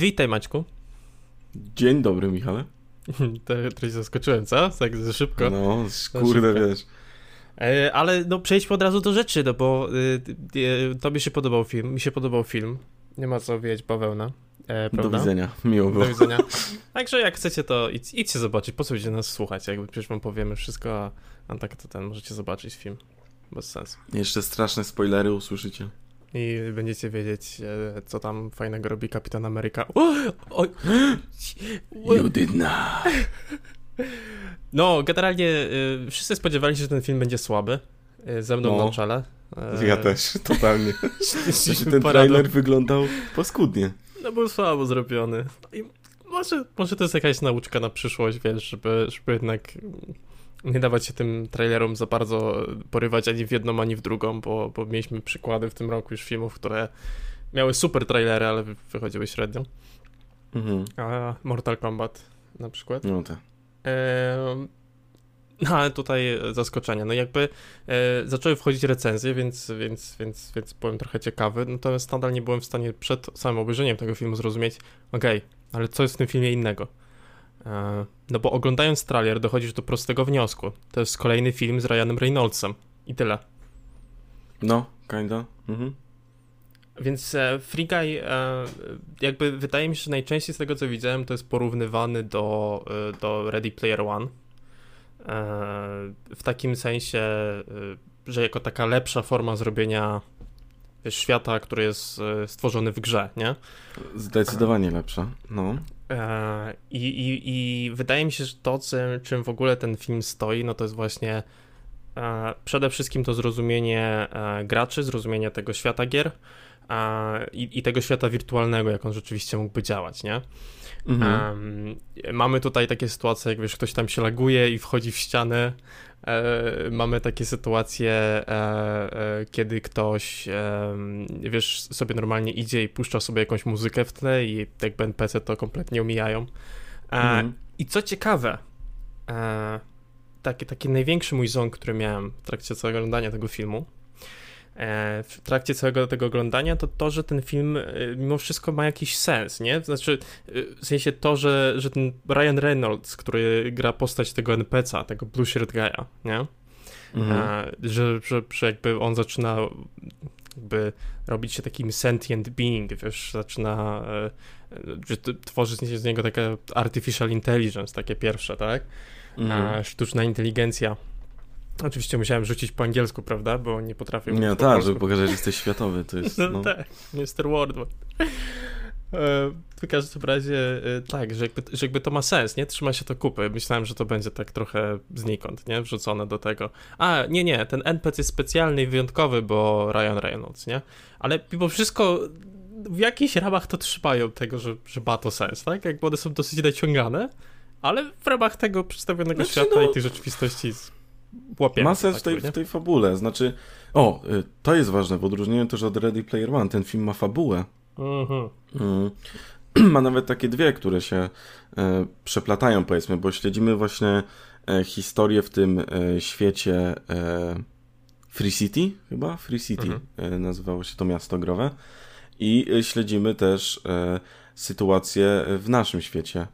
Witaj Maćku. Dzień dobry, Michale. Trochę zaskoczyłem, co? Tak za szybko. No, kurde, wiesz. E, ale no przejdźmy od razu do rzeczy, no bo y, y, tobie się podobał film, mi się podobał film. Nie ma co wiedzieć bawełna. E, do widzenia, miło było. Do widzenia. Także jak chcecie, to idź, idźcie zobaczyć, po co będziecie nas słuchać, jakby przecież wam powiemy wszystko, a, a tak to ten, możecie zobaczyć film. Bez sensu. Jeszcze straszne spoilery usłyszycie i będziecie wiedzieć, e, co tam fajnego robi Kapitan Ameryka. O, o, you did not. No, generalnie y, wszyscy spodziewali się, że ten film będzie słaby. Y, ze mną no, na czele. Ja też, totalnie. ten trailer wyglądał paskudnie. No był słabo zrobiony. I może, może to jest jakaś nauczka na przyszłość, wiesz, żeby, żeby jednak nie dawać się tym trailerom za bardzo porywać ani w jedną, ani w drugą, bo, bo mieliśmy przykłady w tym roku już filmów, które miały super trailery, ale wychodziły średnio. Mhm. A Mortal Kombat na przykład. No tak. no ale tutaj zaskoczenie. No jakby e, zaczęły wchodzić recenzje, więc, więc, więc, więc byłem trochę ciekawy, natomiast nadal nie byłem w stanie przed samym obejrzeniem tego filmu zrozumieć, okej, okay, ale co jest w tym filmie innego? E, no bo oglądając trailer dochodzisz do prostego wniosku. To jest kolejny film z Ryanem Reynoldsem. I tyle. No, kinda. Mhm. Więc e, Free Guy, e, jakby wydaje mi się, że najczęściej z tego co widziałem, to jest porównywany do, e, do Ready Player One. E, w takim sensie, że jako taka lepsza forma zrobienia wiesz, świata, który jest stworzony w grze, nie? Zdecydowanie lepsza, no. E, I, i, I wydaje mi się, że to, czym, czym w ogóle ten film stoi, no to jest właśnie e, przede wszystkim to zrozumienie e, graczy, zrozumienie tego świata gier i, i tego świata wirtualnego, jak on rzeczywiście mógłby działać, nie? Mhm. Um, mamy tutaj takie sytuacje, jak wiesz, ktoś tam się laguje i wchodzi w ścianę. E, mamy takie sytuacje, e, e, kiedy ktoś, wiesz, sobie normalnie idzie i puszcza sobie jakąś muzykę w tle i jakby NPC to kompletnie omijają. Mhm. I co ciekawe, taki, taki największy mój ząg, który miałem w trakcie całego oglądania tego filmu, w trakcie całego tego oglądania, to to, że ten film e, mimo wszystko ma jakiś sens, nie? Znaczy, e, w sensie to, że, że ten Ryan Reynolds, który gra postać tego NPC'a, tego Blue Shirt Guy'a, nie? Mhm. że, że, że jakby on zaczyna jakby robić się takim sentient being, wiesz, zaczyna że tworzy z niego taka artificial intelligence, takie pierwsze, tak? Mhm. sztuczna inteligencja Oczywiście musiałem rzucić po angielsku, prawda? Bo nie potrafię. Nie, tak, żeby pokazać, że jesteś światowy. To jest, no, no. tak, Mr. Worldwide. W każdym razie e, tak, że jakby, że jakby to ma sens, nie? Trzyma się to kupy. Myślałem, że to będzie tak trochę znikąd, nie? Wrzucone do tego. A, nie, nie, ten NPC jest specjalny i wyjątkowy, bo Ryan Reynolds, nie? Ale mimo wszystko w jakichś ramach to trzymają tego, że, że ma to sens, tak? Jakby one są dosyć naciągane, ale w ramach tego przedstawionego znaczy, świata no... i tej rzeczywistości łapiemy. Ma sens w, tej, w tej fabule, znaczy, o, y, to jest ważne, w odróżnieniu też od Ready Player One, ten film ma fabułę. Mhm. Mm. Ma nawet takie dwie, które się e, przeplatają, powiedzmy, bo śledzimy właśnie e, historię w tym e, świecie e, Free City, chyba? Free City mhm. E, nazywało się to miasto growe. I e, śledzimy też sytuację w naszym świecie,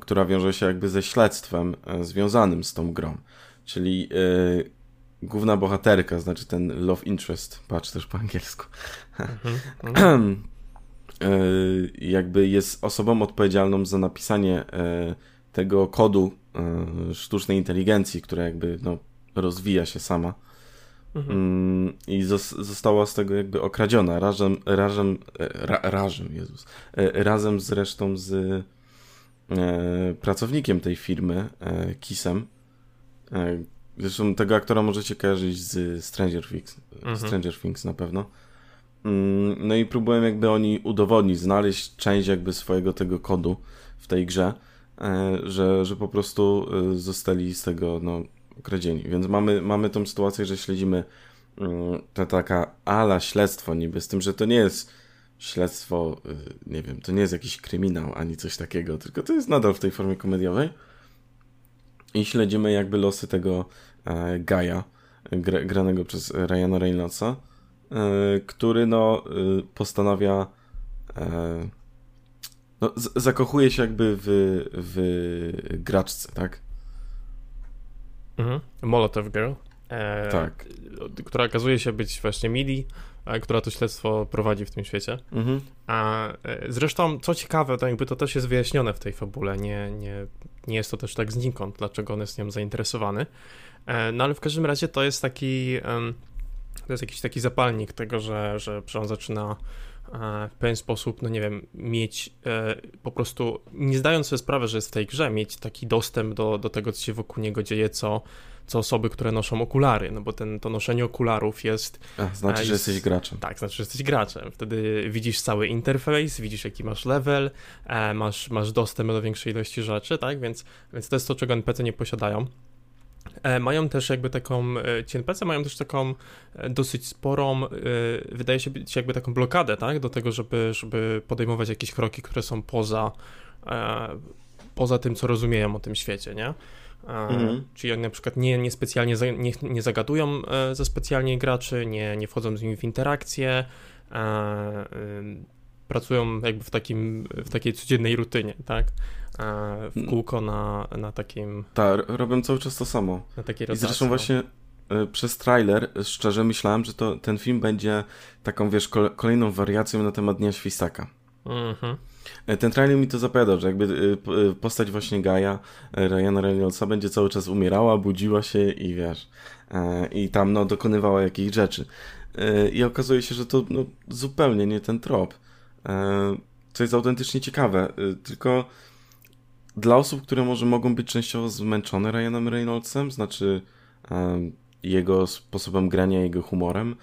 która wiąże się jakby ze śledztwem związanym z tą grą czyli yy, główna bohaterka, znaczy ten love interest, patrz też po angielsku, mhm, yy, jakby jest osobą odpowiedzialną za napisanie yy, tego kodu sztucznej inteligencji, która jakby no, rozwija się sama. Mhm. Mm, I została z tego jakby okradziona razem, razem, ra, razem, Jezus, razem z resztą z pracownikiem tej firmy, Kisem, E, zresztą tego aktora możecie kojarzyć z Stranger Things, mhm. Stranger Things na pewno. Mm, no i próbuję jakby oni udowodnić, znaleźć część jakby swojego tego kodu w tej grze, e, że, że po prostu e, zostali z tego no, ukradzieni. Więc mamy, mamy tą sytuację, że śledzimy mm, to taka ala śledztwo niby, z tym, że to nie jest śledztwo, nie wiem, to nie jest jakiś kryminał ani coś takiego, tylko to jest nadal w tej formie komediowej i śledzimy jakby losy tego e, Gaia, gra, granego przez Ryana Reynoldsa, e, który no e, postanawia e, no, zakochuje się jakby w, w graczce, tak? Mhm. Molotov Girl. E, tak. Która okazuje się być właśnie Mili, która to śledztwo prowadzi w tym świecie. Mhm. A e, zresztą, co ciekawe, to jakby to też jest wyjaśnione w tej fabule, nie, nie, nie jest to też tak znikąd, dlaczego on jest nią zainteresowany. E, no ale w każdym razie to jest taki, to jest jakiś taki zapalnik tego, że, że, on zaczyna e, w pewien sposób, no nie wiem, mieć po prostu, nie zdając sobie sprawy, że jest w tej grze, mieć taki dostęp do, do tego, co się wokół niego dzieje, co co osoby, które noszą okulary, no bo ten, to noszenie okularów jest... A, znaczy, jest, że jesteś graczem. Tak, znaczy, że jesteś graczem. Wtedy widzisz cały interfejs, widzisz jaki masz level, e, masz, masz dostęp do większej ilości rzeczy, tak, więc, więc to jest to, czego NPC nie posiadają. E, mają też jakby taką, e, ci NPC mają też taką e, dosyć sporą, wydaje się być jakby taką blokadę, tak, do tego, żeby, żeby podejmować jakieś kroki, które są poza, poza tym, co rozumieją o tym świecie, nie? Mhm. Czyli oni na przykład nie, nie specjalnie nie, nie zagadują e, ze specjalnie graczy, nie, nie wchodzą z nimi w interakcje, pracują jakby w, takim, w takiej codziennej rutynie, tak? W kółko na, na takim... Tak, robią cały czas to samo. Na takiej rotacji. I zresztą no. właśnie e, przez trailer szczerze myślałem, że to, ten film będzie taką, wiesz, kolejną wariacją na temat Dnia Świstaka. Mhm. E, ten trailer mi to zapowiadał, że jakby e, e, postać właśnie Gaia, Ryana Reynoldsa będzie cały czas umierała, budziła się i wiesz, i tam no dokonywała jakichś rzeczy. I okazuje się, że to no, zupełnie nie ten trop. Co jest autentycznie ciekawe, tylko dla osób, które może mogą być częściowo zmęczone Ryanem Reynoldsem, znaczy jego sposobem grania, jego humorem,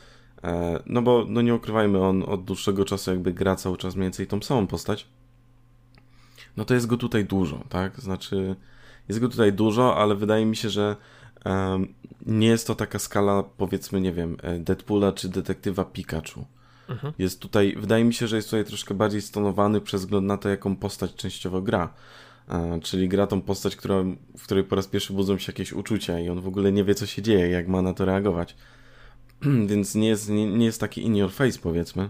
no bo, no nie ukrywajmy, on od dłuższego czasu jakby gra cały czas mniej więcej tą samą postać. No to jest go tutaj dużo, tak? Znaczy, jest go tutaj dużo, ale wydaje mi się, że um, nie jest to taka skala, powiedzmy, nie wiem, e, Deadpoola czy detektywa Pikachu. Mhm. Jest tutaj, wydaje mi się, że jest tutaj troszkę bardziej stonowany przez wzgląd na to, jaką postać częściowo gra. E, czyli gra tą postać, która, w której po raz pierwszy budzą się jakieś uczucia i on w ogóle nie wie, co się dzieje, jak ma na to reagować. więc nie jest, nie, nie jest taki in your face powiedzmy.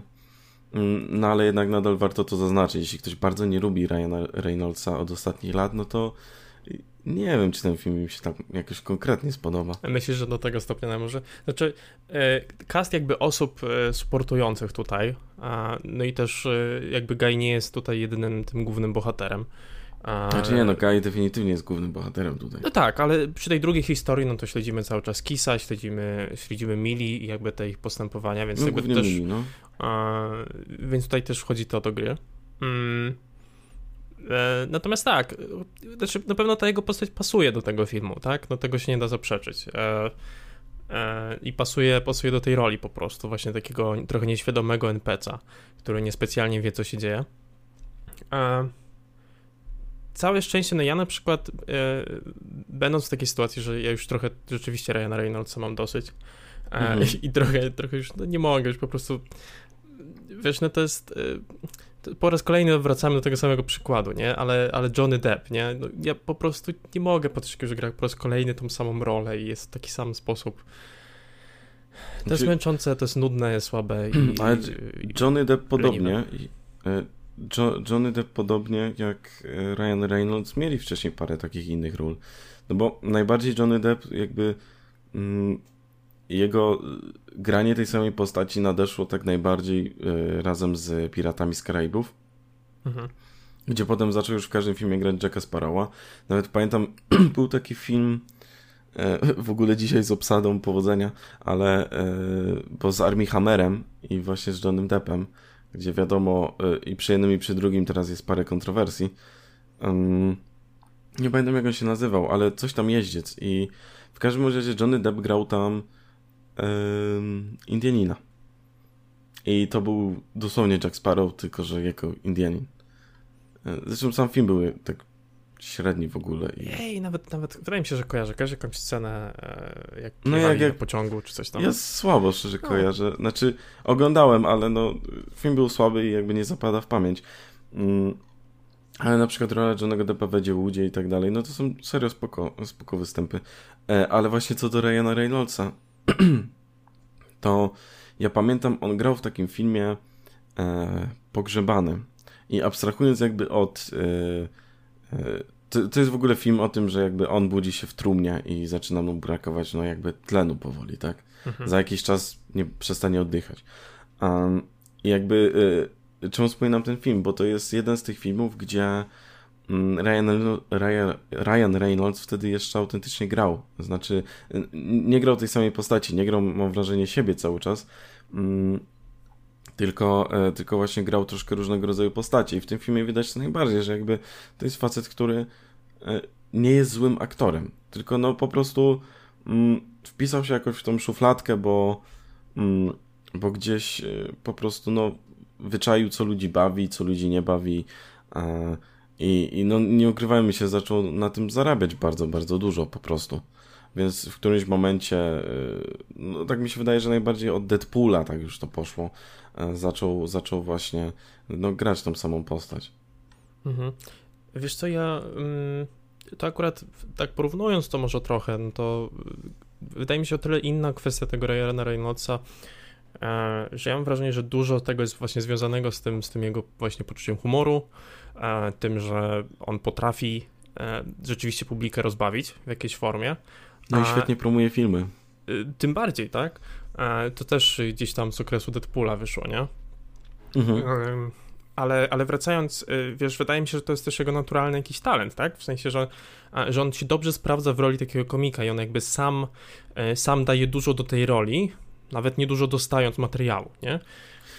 Mm, no ale jednak nadal warto to zaznaczyć. Jeśli ktoś bardzo nie lubi Ryana Reynoldsa od ostatnich lat, no to nie wiem, czy ten film mi się tak jakoś konkretnie spodoba. Myślisz, że do tego stopnia może? Znaczy, e, cast jakby osób e, sportujących tutaj, no i też e, jakby Guy nie jest tutaj jedynym tym głównym bohaterem. Znaczy nie, no Kai definitywnie jest głównym bohaterem tutaj. No tak, ale przy tej drugiej historii, no to śledzimy cały czas Kisa, śledzimy, śledzimy Mili i jakby te ich postępowania, więc no, jakby też... Mili, no. A, więc tutaj też wchodzi to do gry. Mm. E, natomiast tak, znaczy na pewno ta jego postać pasuje do tego filmu, tak? No tego się nie da zaprzeczyć. E, e, I pasuje, pasuje do tej roli po prostu, właśnie takiego trochę nieświadomego NPC'a, który niespecjalnie wie, co się dzieje. E, całe szczęście, no ja na przykład, e, będąc w takiej sytuacji, że ja już trochę rzeczywiście Ryana Reynoldsa mam dosyć e, mm -hmm. i trochę, trochę już no, nie mogę, już po prostu, wiesz, no to jest... E, po raz kolejny wracamy do tego samego przykładu, nie? Ale, ale Johnny Depp, nie? No, ja po prostu nie mogę patrzeć, że gra po raz kolejny tą samą rolę i jest w taki sam sposób. To jest męczące, to jest nudne, słabe. I, ale Johnny Depp podobnie. I, jo Johnny Depp podobnie jak e, Ryan Reynolds mieli wcześniej parę takich innych ról. No bo najbardziej Johnny Depp jakby mm, jego granie tej samej postaci nadeszło tak najbardziej y, razem z Piratami z Karaibów. Mhm. Gdzie potem zaczął już w każdym filmie grać Jacka Sparrowa. Nawet pamiętam, był taki film e, w ogóle dzisiaj z obsadą powodzenia, ale e, bo z Armie Hammerem i właśnie z Johnnym Deppem gdzie wiadomo y, i przy jednym i przy drugim teraz jest parę kontrowersji. Nie pamiętam jak on się nazywał, ale coś tam jeździec i w każdym razie Johnny Depp grał tam Indianina. I to był dosłownie Jack Sparrow, tylko że jako Indianin. E, zresztą sam film był tak średni w ogóle. I... Ej, nawet, nawet wydaje mi się, że kojarzę. Kojarzę jakąś scenę, e, jak no jak, jak pociągu czy coś tam. Jest słabo, szczerze no. kojarzę. Znaczy, oglądałem, ale no, film był słaby i jakby nie zapada w pamięć. Mm, ale na przykład rola Johnego Deppa w Edzie Woodzie i tak dalej, no to są serio spoko, spoko występy. E, ale właśnie co do Ryana Reynoldsa, to ja pamiętam, on grał w takim filmie e, Pogrzebany. I abstrahując jakby od... To, to, jest w ogóle film o tym, że jakby on budzi się w trumnie i zaczyna mu brakować no jakby tlenu powoli, tak? Mhm. Za jakiś czas nie przestanie oddychać. Um, I jakby y, czemu wspominam ten film? Bo to jest jeden z tych filmów, gdzie mm, Ryan, Ryan, Ryan Reynolds wtedy jeszcze autentycznie grał. Znaczy, nie grał tej samej postaci, nie grał, mam wrażenie, siebie cały czas. Mm, tylko, e, tylko właśnie grał troszkę różnego rodzaju postaci. I w tym filmie widać to najbardziej, że jakby to jest facet, który e, nie jest złym aktorem, tylko no po prostu mm, wpisał się jakoś w tą szufladkę, bo, mm, bo gdzieś e, po prostu no, wyczaił, co ludzi bawi, co ludzi nie bawi. I, I no nie ukrywajmy się, zaczął na tym zarabiać bardzo, bardzo dużo po prostu. Więc w którymś momencie, no tak mi się wydaje, że najbardziej od Deadpoola tak już to poszło, E, zaczął, zaczął właśnie no, grać tą samą postać. Mhm. Wiesz co, ja mm, to akurat tak porównując to może trochę, no to wydaje mi się o tyle inna kwestia tego Ryana Reynoldsa, e, że ja mam wrażenie, że dużo tego jest właśnie związanego z tym, z tym jego właśnie poczuciem humoru, e, tym, że on potrafi rzeczywiście publikę rozbawić w jakiejś formie. No i świetnie promuje filmy. Tym bardziej, tak? E, to też gdzieś tam z okresu Deadpoola wyszło, nie? Mhm. Ale, ale wracając, y, wiesz, wydaje mi się, że to jest też jego naturalny jakiś talent, tak? W sensie, że, że on się dobrze sprawdza w roli takiego komika i on jakby sam, e, sam daje dużo do tej roli, nawet niedużo dostając materiału, nie?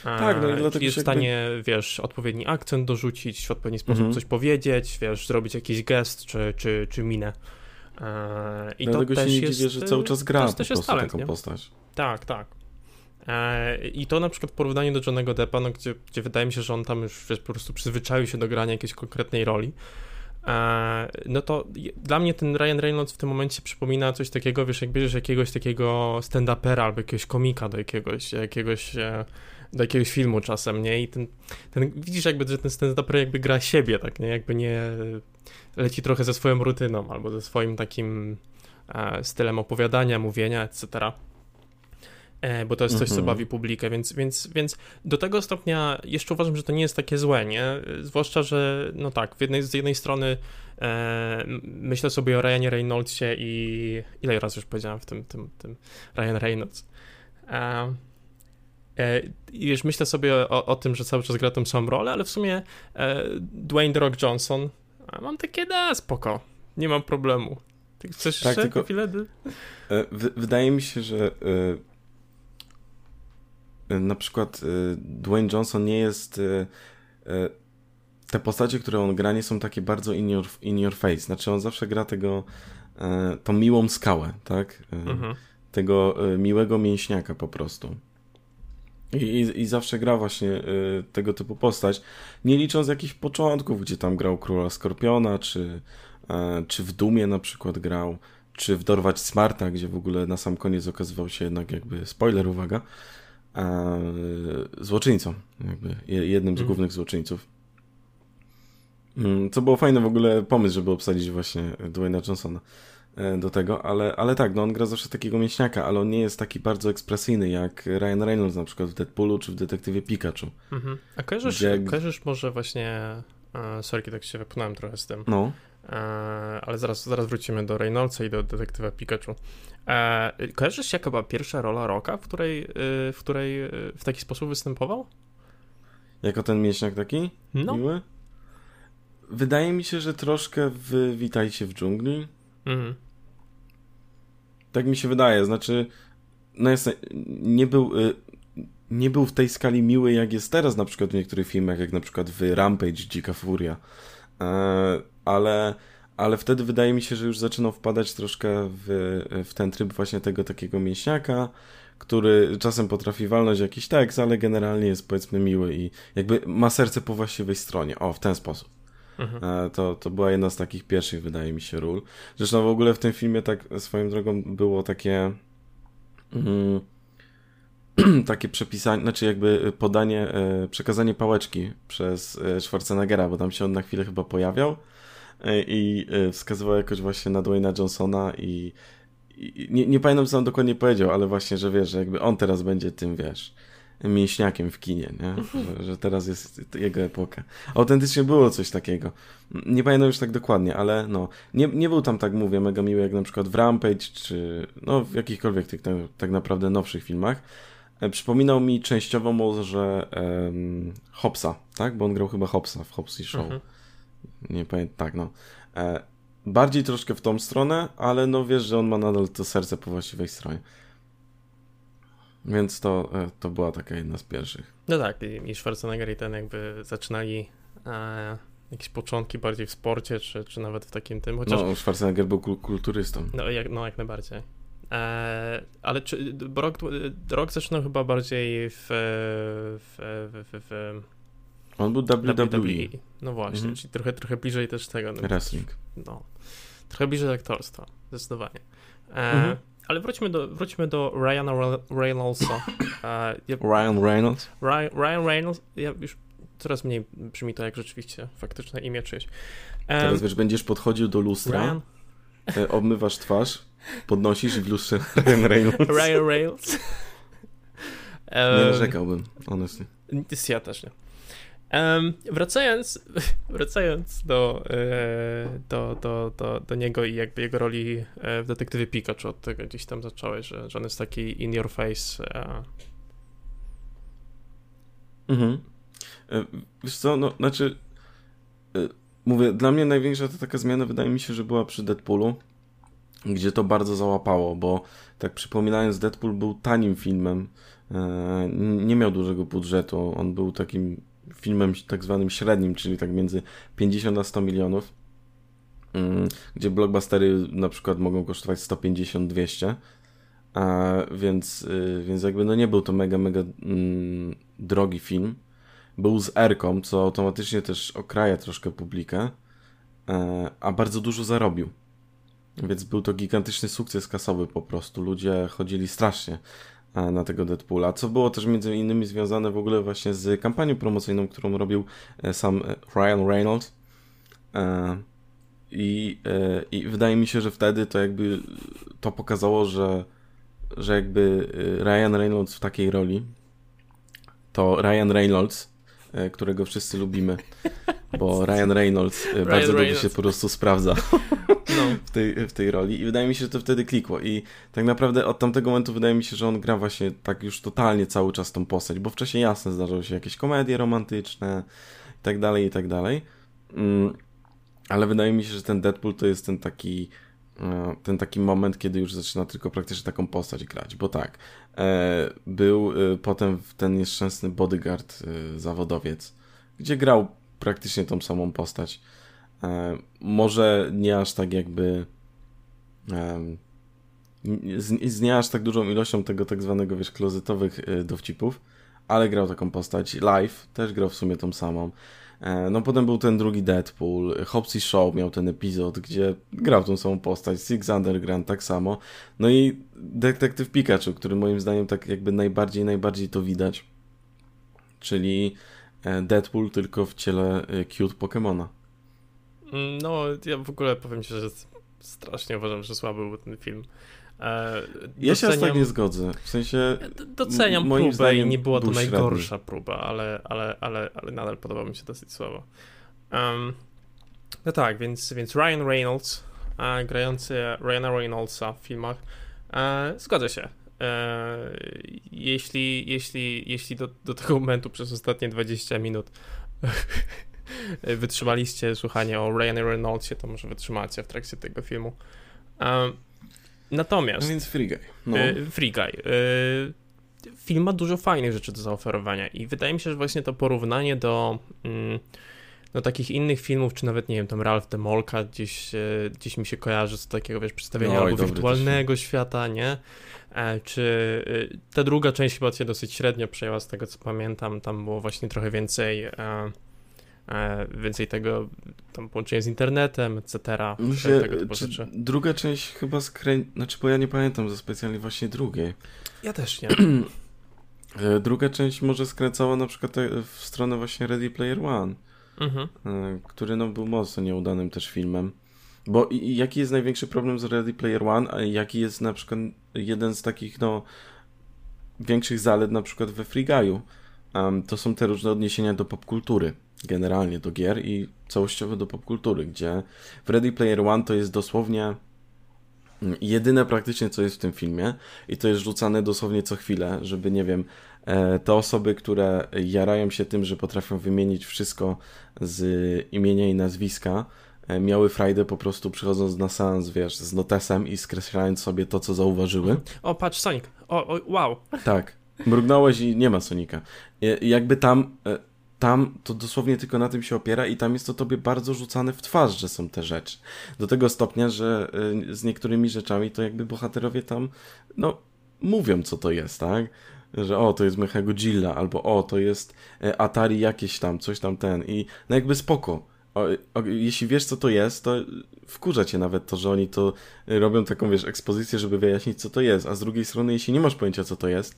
Tak, no i dlatego jest w stanie, jakby... wiesz, odpowiedni akcent dorzucić, w odpowiedni sposób mhm. coś powiedzieć, wiesz, zrobić jakiś gest czy, czy, czy minę. I dlatego to się nie dziwię, że cały czas gra to po prostu talent, taką nie? postać. Tak, tak. E, I to na przykład w porównaniu do Johnego Deppa, no, gdzie, gdzie wydaje mi się, że on tam już wiesz, po prostu przyzwyczaił się do grania jakiejś konkretnej roli, e, no to dla mnie ten Ryan Reynolds w tym momencie przypomina coś takiego, wiesz, jak bierzesz jakiegoś takiego stand-upera albo jakiegoś komika do jakiegoś, jakiegoś e, do jakiegoś filmu czasem, nie? I ten, ten widzisz jakby, że ten stand-uper jakby gra siebie, tak, nie? Jakby nie leci trochę ze swoją rutyną albo ze swoim takim stylem opowiadania, mówienia, etc. E, bo to jest coś, co mhm. bawi publikę, więc, więc, więc do tego stopnia jeszcze uważam, że to nie jest takie złe, nie? Zwłaszcza, że no tak, w jednej, z jednej strony e, myślę sobie o Ryanie Reynoldsie i ile razy już powiedziałem w tym, tym, tym Ryan Reynolds. E, e, I wiesz, myślę sobie o, o, tym, że cały czas gra tą samą rolę, ale w sumie e, Dwayne The Rock Johnson, mam takie, da, spoko, nie mam problemu. Ty chcesz tak, jeszcze tylko, chwilę? E, wydaje mi się, że Y, na przykład Dwayne Johnson nie jest. Te postacie, które on gra, nie są takie bardzo in your, in your face. Znaczy, on zawsze gra tego, tą miłą skałę, tak? Mhm. Tego miłego mięśniaka po prostu. I, i, I, zawsze gra właśnie tego typu postać. Nie licząc jakichś początków, gdzie tam grał Króla Skorpiona, czy, czy w Dumie na przykład grał, czy w Dorwać Smarta, gdzie w ogóle na sam koniec okazywał się jednak jakby, spoiler, uwaga, złoczyńcą, jakby jednym z mm. głównych złoczyńców. Mm, co było fajne w ogóle pomysł, żeby obsadzić właśnie Dwayna Johnsona do tego, ale, ale tak, no on gra zawsze takiego mięśniaka, ale on nie jest taki bardzo ekspresyjny jak Ryan Reynolds na przykład w Deadpoolu czy w Detektywie Pikachu. Mhm. A kojarzysz, gdzie... kojarzysz może właśnie, uh, sorry, tak się wypchnąłem trochę z tym, no. E, ale zaraz, zaraz wrócimy do Reynoldsa i do Detektywa Pikachu. E, kojarzysz jaka była pierwsza rola Roka, w której, y, w której y, w taki sposób występował? Jako ten mięśniak taki? No. Miły? Wydaje mi się, że troszkę w Witajcie w dżungli. Mhm. Tak mi się wydaje, znaczy no jest, nie był y, nie był w tej skali miły jak jest teraz na przykład w niektórych filmach, jak na przykład w Rampage Dzika Furia. E, ale ale wtedy wydaje mi się, że już zaczynał wpadać troszkę w, w ten tryb właśnie tego takiego mięśniaka, który czasem potrafi walnąć jakiś tekst, ale generalnie jest powiedzmy miły i jakby ma serce po właściwej stronie. O, w ten sposób. Mhm. E, to, to była jedna z takich pierwszych, wydaje mi się, ról. Zresztą w ogóle w tym filmie tak swoją drogą było takie mm, takie przepisanie, znaczy jakby podanie, e, przekazanie pałeczki przez e, Schwarzeneggera, bo tam się on na chwilę chyba pojawiał i wskazywał jakoś właśnie na Dwayna Johnsona i, i nie, nie pamiętam co on dokładnie powiedział, ale właśnie, że wiesz, że jakby on teraz będzie tym, wiesz, mięśniakiem w kinie, nie? Że, że, teraz jest jego epoka. Autentycznie było coś takiego. Nie pamiętam już tak dokładnie, ale no, nie, nie był tam, tak mówię, mega miły jak na przykład w Rampage, czy no w jakichkolwiek tych tak, tak naprawdę nowszych filmach. E, przypominał mi częściowo może um, Hopsa, tak? Bo on grał chyba Hopsa w Hopsy Show. Mhm. Nie pamiętam, tak no. E, bardziej troszkę w tą stronę, ale no wiesz, że on ma nadal to serce po właściwej stronie. Więc to, e, to była taka jedna z pierwszych. No tak, i Schwarzenegger i ten jakby zaczynali e, jakieś początki bardziej w sporcie, czy, czy nawet w takim tym, chociaż... No, Schwarzenegger był kulturystą. No jak, no, jak najbardziej. E, ale czy rok, rok zaczynał chyba bardziej w, w, w, w on był WWE. WWE. No właśnie, mhm. czyli trochę, trochę bliżej też tego. No, Wrestling. No, trochę bliżej aktorstwa, zdecydowanie. E, mhm. Ale wróćmy do, wróćmy do Ryana Reynoldsa. E, ja, Ryan Reynolds? Ryan, Ryan Reynolds, ja już coraz mniej brzmi to jak rzeczywiście faktyczne imię czyjeś. Teraz wiesz, będziesz podchodził do lustra, Ryan? E, obmywasz twarz, podnosisz i w lustrze Ryan Reynolds. Ryan Reynolds. nie narzekałbym, honestly. Ja też nie. Um, wracając, wracając do, e, do, do, do, do niego i jakby jego roli e, w detektywie Pikachu, od tego gdzieś tam zacząłeś, że, że on jest taki in your face. E. Mhm. Wiesz co, no, znaczy mówię, dla mnie największa to taka zmiana wydaje mi się, że była przy Deadpoolu, gdzie to bardzo załapało, bo tak przypominając, Deadpool był tanim filmem, nie miał dużego budżetu, on był takim filmem tak zwanym średnim, czyli tak między 50 a 100 milionów, mm, gdzie blockbustery na przykład mogą kosztować 150-200, a więc, y, więc jakby no nie był to mega, mega mm, drogi film. Był z Erką, co automatycznie też okraja troszkę publikę, e, a bardzo dużo zarobił. Więc był to gigantyczny sukces kasowy po prostu. Ludzie chodzili strasznie na tego Deadpoola, co było też między innymi związane w ogóle właśnie z kampanią promocyjną, którą robił e, sam e, Ryan Reynolds. E, I, I wydaje mi się, że wtedy to jakby to pokazało, że, że jakby Ryan Reynolds w takiej roli to Ryan Reynolds, którego wszyscy lubimy, bo Ryan Reynolds Ryan bardzo Reynolds. dobrze się po prostu sprawdza no. w, tej, w tej roli i wydaje mi się, że to wtedy klikło i tak naprawdę od tamtego momentu wydaje mi się, że on gra właśnie tak już totalnie cały czas tą postać, bo wcześniej jasne zdarzały się jakieś komedie romantyczne i tak dalej, i tak dalej, mm, ale wydaje mi się, że ten Deadpool to jest ten taki e, ten taki moment, kiedy już zaczyna tylko praktycznie taką postać grać, bo tak, e, był e, potem ten nieszczęsny bodyguard zawodowiec, gdzie grał praktycznie tą samą postać. E, może nie aż tak jakby z, z nie aż tak dużą ilością tego tak zwanego, wiesz, klozetowych e, dowcipów, ale grał taką postać. Live też grał w sumie tą samą. E, no potem był ten drugi Deadpool, Hobbs Show miał ten epizod, gdzie grał tą samą postać, Six Underground tak samo. No i Detektyw Pikachu, który moim zdaniem tak jakby najbardziej, najbardziej to widać. Czyli Deadpool tylko w ciele cute Pokemona. No, ja w ogóle powiem ci, że strasznie uważam, że słaby był ten film. E, ja się aż tak nie zgodzę. W sensie. Doceniam moim próbę i nie była to najgorsza średni. próba, ale, ale, ale, ale nadal podoba mi się dosyć słabo. Um, no tak, więc, więc Ryan Reynolds, a, grający Ryana Reynoldsa w filmach, e, zgodzę się. E, jeśli jeśli, jeśli do, do tego momentu przez ostatnie 20 minut wytrzymaliście słuchanie o Ryan Reynoldsie, to może wytrzymacie w trakcie tego filmu. Um, natomiast... No więc Free Guy. No. Y, Free Guy. Film ma dużo fajnych rzeczy do zaoferowania i wydaje mi się, że właśnie to porównanie do... Mm, do takich innych filmów, czy nawet, nie wiem, tam Ralph Demolka gdzieś, gdzieś mi się kojarzy z takiego, wiesz, przedstawienia no, albo wirtualnego świata, nie? E, czy y, ta druga część chyba cię dosyć średnio przejęła z tego, co pamiętam, tam było właśnie trochę więcej e, E, więcej tego, tam połączenie z internetem, etc. Się, tego rzeczy. Druga część chyba skrę... Znaczy, bo ja nie pamiętam za specjalnie właśnie drugiej. Ja też nie. Druga część może skręcała na przykład w stronę właśnie Ready Player One, mhm. Który no, był mocno nieudanym też filmem. Bo jaki jest największy problem z Ready Player One, a jaki jest na przykład jeden z takich no większych zalet na przykład we Free Guy'u? Um, to są te różne odniesienia do popkultury, generalnie do gier i całościowo do popkultury, gdzie w Ready Player One to jest dosłownie jedyne praktycznie, co jest w tym filmie i to jest rzucane dosłownie co chwilę, żeby, nie wiem, e, te osoby, które jarają się tym, że potrafią wymienić wszystko z imienia i nazwiska, miały frajdę po prostu przychodząc na seans, wiesz, z notesem i skreślając sobie to, co zauważyły. O, patrz, Sonic. O, o wow. Tak. Mrugnąłeś i nie ma Sonika. Jakby tam, e, tam to dosłownie tylko na tym się opiera i tam jest to tobie bardzo rzucane w twarz, że są te rzeczy. Do tego stopnia, że e, z niektórymi rzeczami to jakby bohaterowie tam, no, mówią co to jest, tak? Że o, to jest Mecha Godzilla, albo o, to jest e, Atari jakieś tam, coś tam ten i no jakby spoko. O, o, jeśli wiesz, co to jest, to wkurza cię nawet to, że oni to robią taką, wiesz, ekspozycję, żeby wyjaśnić, co to jest. A z drugiej strony, jeśli nie masz pojęcia, co to jest,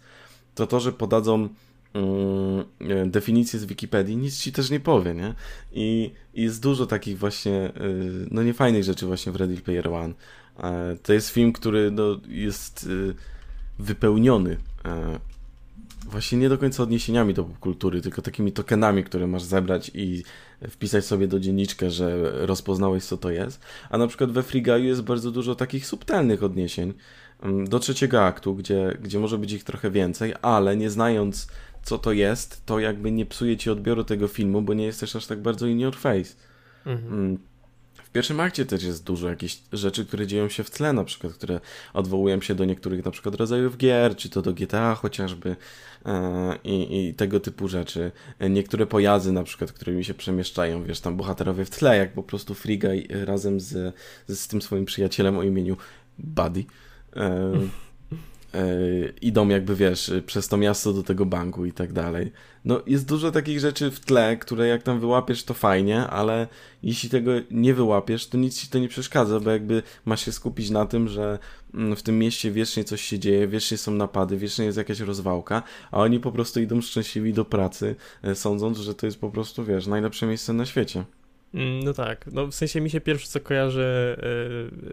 to to, że podadzą yy, definicję z Wikipedii, nic ci też nie powie, nie? I, jest dużo takich właśnie, yy, no niefajnych rzeczy właśnie w Ready Player One. Yy, to jest film, który no, jest y, wypełniony e, właśnie nie do końca odniesieniami do popkultury, tylko takimi tokenami, które masz zebrać i wpisać sobie do dzienniczkę, że rozpoznałeś, co to jest. A na przykład we Free Guy'u jest bardzo dużo takich subtelnych odniesień, Mm, do trzeciego aktu, gdzie, gdzie może być ich trochę więcej, ale nie znając co to jest, to jakby nie psuje ci odbioru tego filmu, bo nie jesteś aż tak bardzo in your face. Mhm. Pierwszym akcie też jest dużo jakichś rzeczy, które dzieją się w tle, na przykład, które odwołują się do niektórych na przykład rodzajów gier, czy to do GTA chociażby e, i, i tego typu rzeczy. Niektóre pojazdy na przykład, którymi się przemieszczają, wiesz, tam bohaterowie w tle, jak po prostu Friga razem z, z tym swoim przyjacielem o imieniu Buddy e, idą jakby, wiesz, przez to miasto do tego banku i tak dalej. No, jest dużo takich rzeczy w tle, które jak tam wyłapiesz, to fajnie, ale jeśli tego nie wyłapiesz, to nic ci to nie przeszkadza, bo jakby masz się skupić na tym, że mm, w tym mieście wiecznie coś się dzieje, wiecznie są napady, wiecznie jest jakaś rozwałka, a oni po prostu idą szczęśliwi do pracy, e, sądząc, że to jest po prostu, wiesz, najlepsze miejsce na świecie. Mm, no tak, no w sensie mi się pierwsze co kojarzy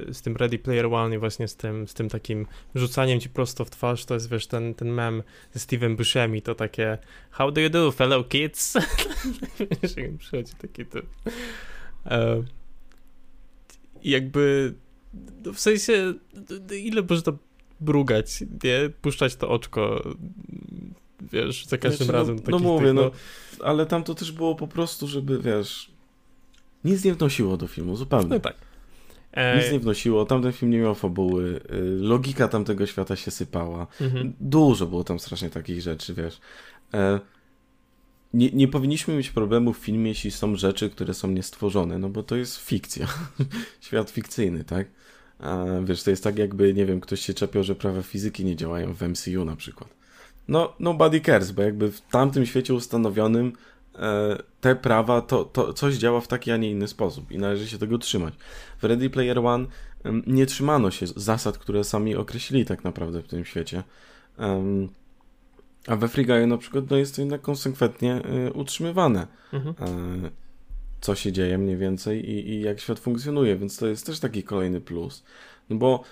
yy, z tym Ready Player One i właśnie z tym, z tym takim rzucaniem ci prosto w twarz, to jest wiesz ten, ten mem ze Steven Bushem i to takie How do you do fellow kids? przychodzi taki to. Yy, jakby no w sensie ile może to brugać, nie? Puszczać to oczko wiesz, za każdym znaczy, razem. No, no mówię, tych, no, no, ale tam to też było po prostu, żeby, wiesz, nic nie wnosiło do filmu, zupełnie. No tak. E... Nic nie wnosiło, tamten film nie miał fabuły, y, logika tamtego świata się sypała. Mhm. Dużo było tam strasznie takich rzeczy, wiesz. E... Nie, nie powinniśmy mieć problemu w filmie, jeśli są rzeczy, które są niestworzone, no bo to jest fikcja. Świat fikcyjny, tak? A wiesz, to jest tak jakby, nie wiem, ktoś się czepiał, że prawa fizyki nie działają w MCU na przykład. No, nobody cares, bo jakby w tamtym świecie ustanowionym te prawa, to, to coś działa w taki, a nie inny sposób i należy się tego trzymać. W Ready Player One nie trzymano się zasad, które sami określili tak naprawdę w tym świecie. A we Free Guy na przykład no jest to jednak konsekwentnie e, utrzymywane. Mhm. E, co się dzieje mniej więcej i, i jak świat funkcjonuje, więc to jest też taki kolejny plus. No bo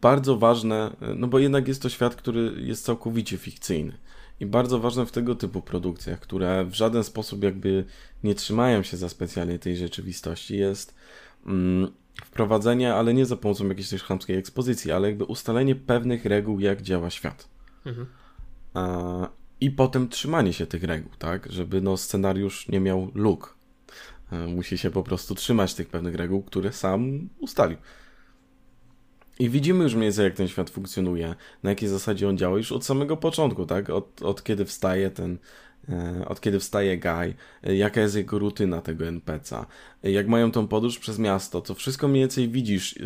bardzo ważne, no bo jednak jest to świat, który jest całkowicie fikcyjny. I bardzo ważne w tego typu produkcjach, które w żaden sposób jakby nie trzymają się za specjalnie tej rzeczywistości, jest mm, wprowadzenie, ale nie za pomocą jakiejś też chamskiej ekspozycji, ale jakby ustalenie pewnych reguł, jak działa świat. Mhm. A, I potem trzymanie się tych reguł, tak? Żeby no, scenariusz nie miał luk. Musi się po prostu trzymać tych pewnych reguł, które sam ustalił. I widzimy już mniej więcej, jak ten świat funkcjonuje, na jakiej zasadzie on działa, już od samego początku, tak? Od, od kiedy wstaje ten, e, od kiedy wstaje Guy, e, jaka jest jego rutyna tego NPC'a, e, jak mają tą podróż przez miasto, to wszystko mniej więcej widzisz,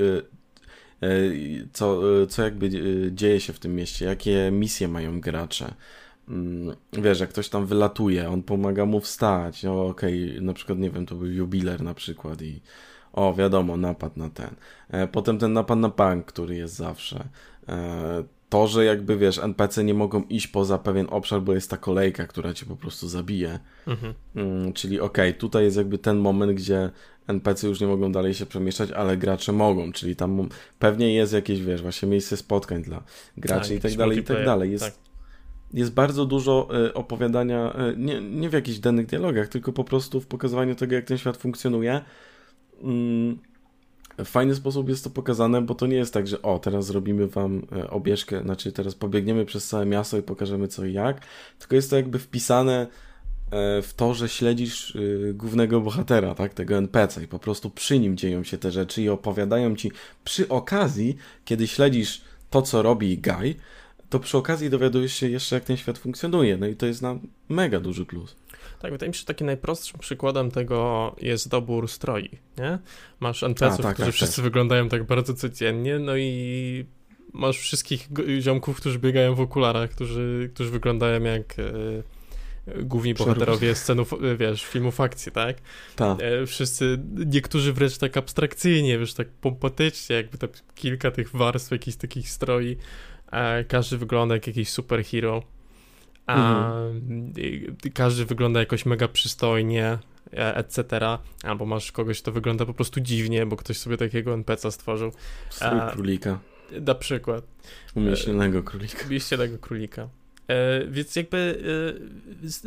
co, co jakby dzieje się w tym mieście, jakie misje mają gracze. Mm, wiesz, jak ktoś tam wylatuje, on pomaga mu wstać, o okej, okay, na przykład, nie wiem, to był jubiler na przykład i o, wiadomo, napad na ten. E, potem ten napad na bank, który jest zawsze. E, to, że jakby wiesz, NPC nie mogą iść poza pewien obszar, bo jest ta kolejka, która cię po prostu zabije. Mhm. Mm, czyli okej, okay, tutaj jest jakby ten moment, gdzie NPC już nie mogą dalej się przemieszczać, ale gracze mogą, czyli tam pewnie jest jakieś, wiesz, właśnie miejsce spotkań dla graczy tak, i tak dalej, i tak dalej. Jest, tak. jest bardzo dużo y, opowiadania, nie, nie w jakichś danych dialogach, tylko po prostu w pokazywaniu tego, jak ten świat funkcjonuje. Mm, w fajny sposób jest to pokazane, bo to nie jest tak, że o, teraz zrobimy wam e, obieżkę, znaczy teraz pobiegniemy przez całe miasto i pokażemy co i jak, tylko jest to jakby wpisane e, w to, że śledzisz e, głównego bohatera, tak, tego NPC i po prostu przy nim dzieją się te rzeczy i opowiadają ci przy okazji, kiedy śledzisz to, co robi Guy, to przy okazji dowiadujesz się jeszcze, jak ten świat funkcjonuje. No i to jest na mega duży plus. Tak, wydaje mi się, że takim najprostszym przykładem tego jest dobór stroi, nie? Masz NPC-ów, tak, którzy tak, wszyscy tak. wyglądają tak bardzo codziennie, no i masz wszystkich ziomków, którzy biegają w okularach, którzy, którzy wyglądają jak e, główni bohaterowie scenów, e, wiesz, filmów akcji, tak? Tak. Wszyscy, niektórzy wręcz tak abstrakcyjnie, wiesz, tak pompatycznie, jakby tak kilka tych warstw, jakichś takich stroi, każdy wygląda jak jakiś superhero a mhm. każdy wygląda jakoś mega przystojnie, e, etc. Albo masz kogoś, kto wygląda po prostu dziwnie, bo ktoś sobie takiego NPC stworzył. Strój królika. Na przykład. Umieśnionego królika. Umieśnionego królika. E, więc jakby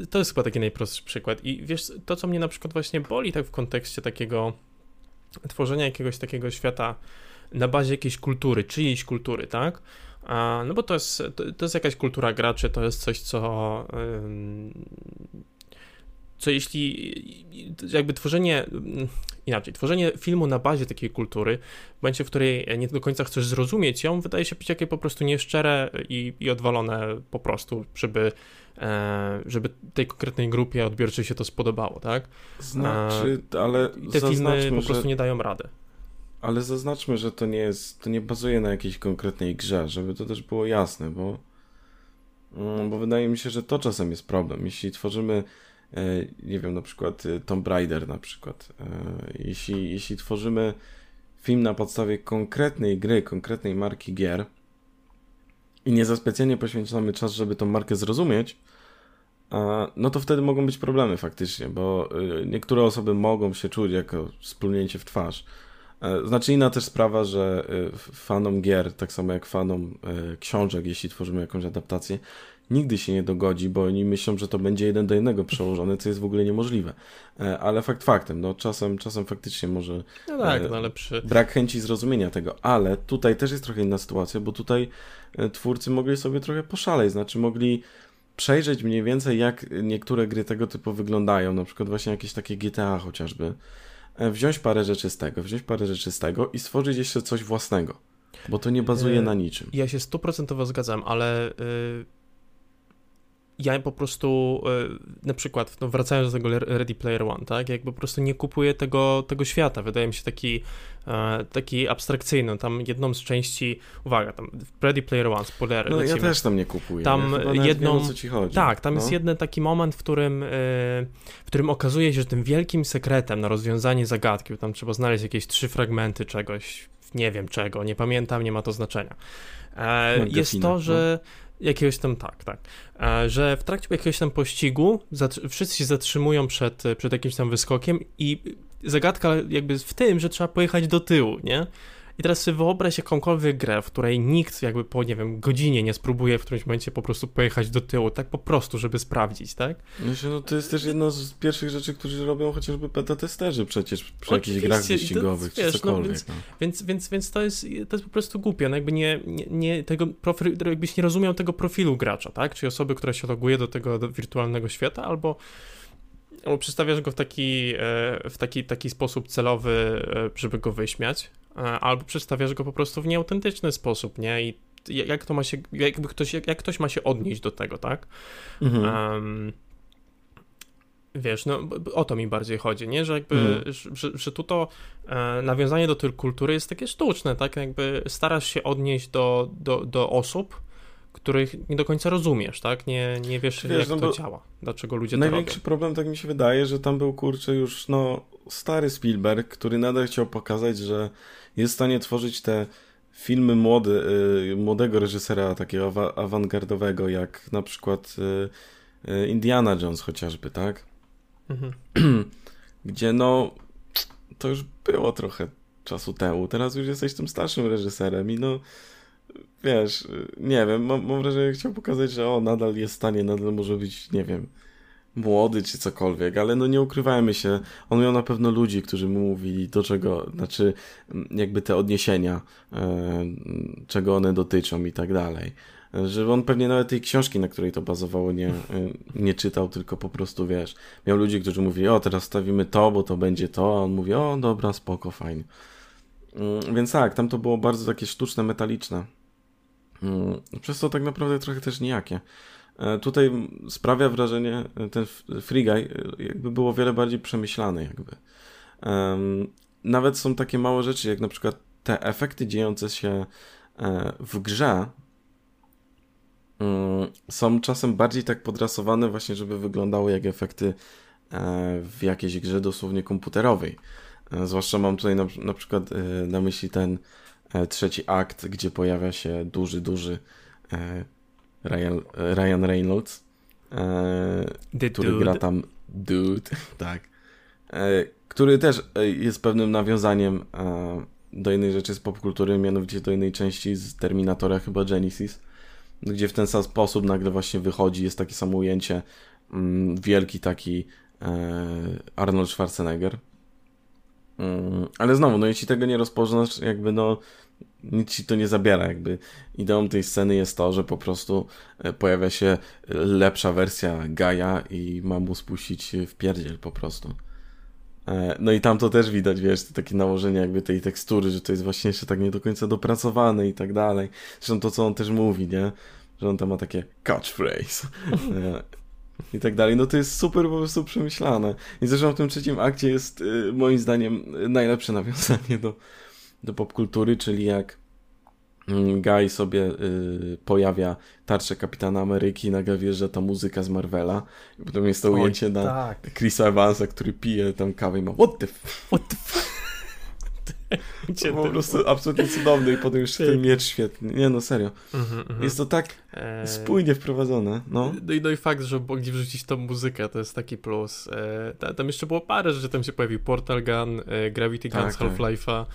e, to jest chyba taki najprostszy przykład. I wiesz, to co mnie na przykład właśnie boli tak w kontekście takiego tworzenia jakiegoś takiego świata na bazie jakiejś kultury, czyjejś kultury, tak? No bo to jest, to, jest jakaś kultura graczy, to jest coś, co co jeśli jakby tworzenie, inaczej, tworzenie filmu na bazie takiej kultury, w momencie, w której nie do końca chcesz zrozumieć ją, wydaje się być jakieś po prostu nieszczere i, i odwalone po prostu, żeby, e, żeby tej konkretnej grupie odbiorczej się to spodobało, tak? Znaczy, ale te filmy po prostu że... nie dają rady. Ale zaznaczmy, że to nie jest, to nie bazuje na jakiejś konkretnej grze, żeby to też było jasne, bo, mm, bo wydaje mi się, że to czasem jest problem. Jeśli tworzymy, e, nie wiem, na przykład e, Tomb Raider na przykład, e, jeśli, jeśli tworzymy film na podstawie konkretnej gry, konkretnej marki gier i nie za specjalnie poświęcamy czas, żeby tą markę zrozumieć, no to wtedy mogą być problemy faktycznie, bo niektóre osoby mogą się czuć jako splunięcie w twarz, znaczy inna też sprawa, że e, fanom gier, tak samo jak fanom e, książek, jeśli tworzymy jakąś adaptację, nigdy się nie dogodzi, bo oni myślą, że to będzie jeden do jednego przełożone, co jest w ogóle niemożliwe. Ale fakt faktem, no czasem, czasem faktycznie może no tak, no przy... brak chęci zrozumienia tego, ale tutaj też jest trochę inna sytuacja, bo tutaj twórcy mogli sobie trochę poszaleć, znaczy mogli przejrzeć mniej więcej jak niektóre gry tego typu wyglądają, na przykład właśnie jakieś takie GTA chociażby, E, wziąć parę rzeczy z tego, wziąć parę rzeczy z tego i stworzyć jeszcze coś własnego. Bo to nie bazuje e, na niczym. Ja się stuprocentowo zgadzam, ale y, ja po prostu y, na przykład, no wracając do tego Ready Player One, tak, jakby po prostu nie kupuję tego, tego świata. Wydaje mi się taki, e, taki abstrakcyjny. Tam jedną z części, uwaga, tam Ready Player One, spoilery. No lecimy. ja też tam nie kupuję. Tam ja jedną, wiem, co ci chodzi. Tak, tam no. jest jeden taki moment, w którym, y, w którym okazuje się, że tym wielkim sekretem na rozwiązanie zagadki, tam trzeba znaleźć jakieś trzy fragmenty czegoś, nie wiem czego, nie pamiętam, nie ma to znaczenia. E, jest to, że no Jakiegoś tam, tak, tak. E, że w trakcie jakiegoś tam pościgu wszyscy się zatrzymują przed, przed jakimś tam wyskokiem i zagadka jakby w tym, że trzeba pojechać do tyłu, nie? I teraz sobie wyobraź jakąkolwiek grę, w której nikt jakby po, nie wiem, godzinie nie spróbuje w którymś momencie po prostu pojechać do tyłu, tak po prostu, żeby sprawdzić, tak? Myślę, no to jest też jedna z pierwszych rzeczy, które robią chociażby beta testerzy przecież przy jakichś grach wyścigowych, to, czy cokolwiek. No, więc, no. więc, więc, więc, to, jest, to jest po prostu głupie, no jakby nie, nie, nie tego profil, jakbyś nie rozumiał tego profilu gracza, tak? Czyli osoby, która się loguje do tego do wirtualnego świata, albo albo przedstawiasz go w taki, e, w taki, taki sposób celowy, e, żeby go wyśmiać, albo przedstawiasz go po prostu w nieautentyczny sposób, nie? I jak to ma się, jakby ktoś, jak, jak ktoś ma się odnieść do tego, tak? Mhm. Um, wiesz, no o to mi bardziej chodzi, nie? Że jakby, mhm. że, że tu to e, nawiązanie do tej kultury jest takie sztuczne, tak? Jakby starasz się odnieść do, do, do osób, których nie do końca rozumiesz, tak? Nie, nie wiesz, wiesz jak no to działa, dlaczego ludzie to Największy problem, tak mi się wydaje, że tam był, kurczę, już no stary Spielberg, który nadal chciał pokazać, że jest w stanie tworzyć te filmy młody, y, młodego reżysera takiego awa awangardowego, jak na przykład y, y, Indiana Jones chociażby, tak? Mhm. Gdzie no, to już było trochę czasu temu. Teraz już jesteś tym starszym reżyserem i no, wiesz, nie wiem, mam, mam wrażenie, że chciał pokazać, że o, nadal jest w stanie, nadal może być, nie wiem, młody czy cokolwiek, ale no nie ukrywajmy się, on miał na pewno ludzi, którzy mu mówili do czego, znaczy jakby te odniesienia, e, czego one dotyczą i tak dalej. Że on pewnie nawet tej książki, na której to bazowało, nie, e, nie czytał, tylko po prostu, wiesz, miał ludzi, którzy mówili, o teraz stawimy to, bo to będzie to, a on mówi, o dobra, spoko, fajnie. Mm, więc tak, tam to było bardzo takie sztuczne, metaliczne. Mm, przez to tak naprawdę trochę też nijakie. E, tutaj sprawia wrażenie, e, ten Free Guy e, jakby było wiele bardziej przemyślany jakby. Nawet są takie małe rzeczy, jak na przykład te efekty dziejące się w grze mm, są czasem bardziej tak podrasowane właśnie, żeby wyglądały jak efekty w jakiejś grze dosłownie komputerowej. Zwłaszcza mam tutaj na, na przykład na myśli ten trzeci akt, gdzie pojawia się duży, duży Ryan, Ryan Reynolds, e, który dude. gra tam Dude, tak. E, który też e, jest pewnym nawiązaniem e, do innej rzeczy z popkultury, mianowicie do innej części z Terminatora, chyba Genesis, gdzie w ten sam sposób nagle właśnie wychodzi, jest takie samo ujęcie, mm, wielki taki e, Arnold Schwarzenegger. Mm, ale znowu, no jeśli tego nie rozpoznasz, jakby no nic ci to nie zabiera. Jakby ideą tej sceny jest to, że po prostu e, pojawia się lepsza wersja Gaia i ma mu spuścić w pierdziel po prostu. E, no i tam to też widać, wiesz, takie nałożenie jakby tej tekstury, że to jest właśnie jeszcze tak nie do końca dopracowane i tak dalej. Zresztą to, co on też mówi, nie? Że on tam ma takie catchphrase e, i tak dalej. No to jest super po prostu przemyślane. I zresztą w tym trzecim akcie jest moim zdaniem najlepsze nawiązanie do do popkultury, czyli jak mm, Guy sobie y, pojawia tarczę Kapitana Ameryki i nagle wjeżdża ta muzyka z Marvela. I potem jest to ujęcie Oj, na tak. Chrisa Evansa, który pije tam kawę i ma what the f... What the f... To po prostu absolutnie cudowny i potem już ten miecz świetny. Nie no, serio. Mm -hmm, jest to tak e, spójnie wprowadzone. No. No, i, no i fakt, że mogli wrzucić tą muzykę, to jest taki plus. E, tam jeszcze było parę rzeczy, tam się pojawił Portal Gun, e, Gravity Gun tak, z tak. Half-Life'a.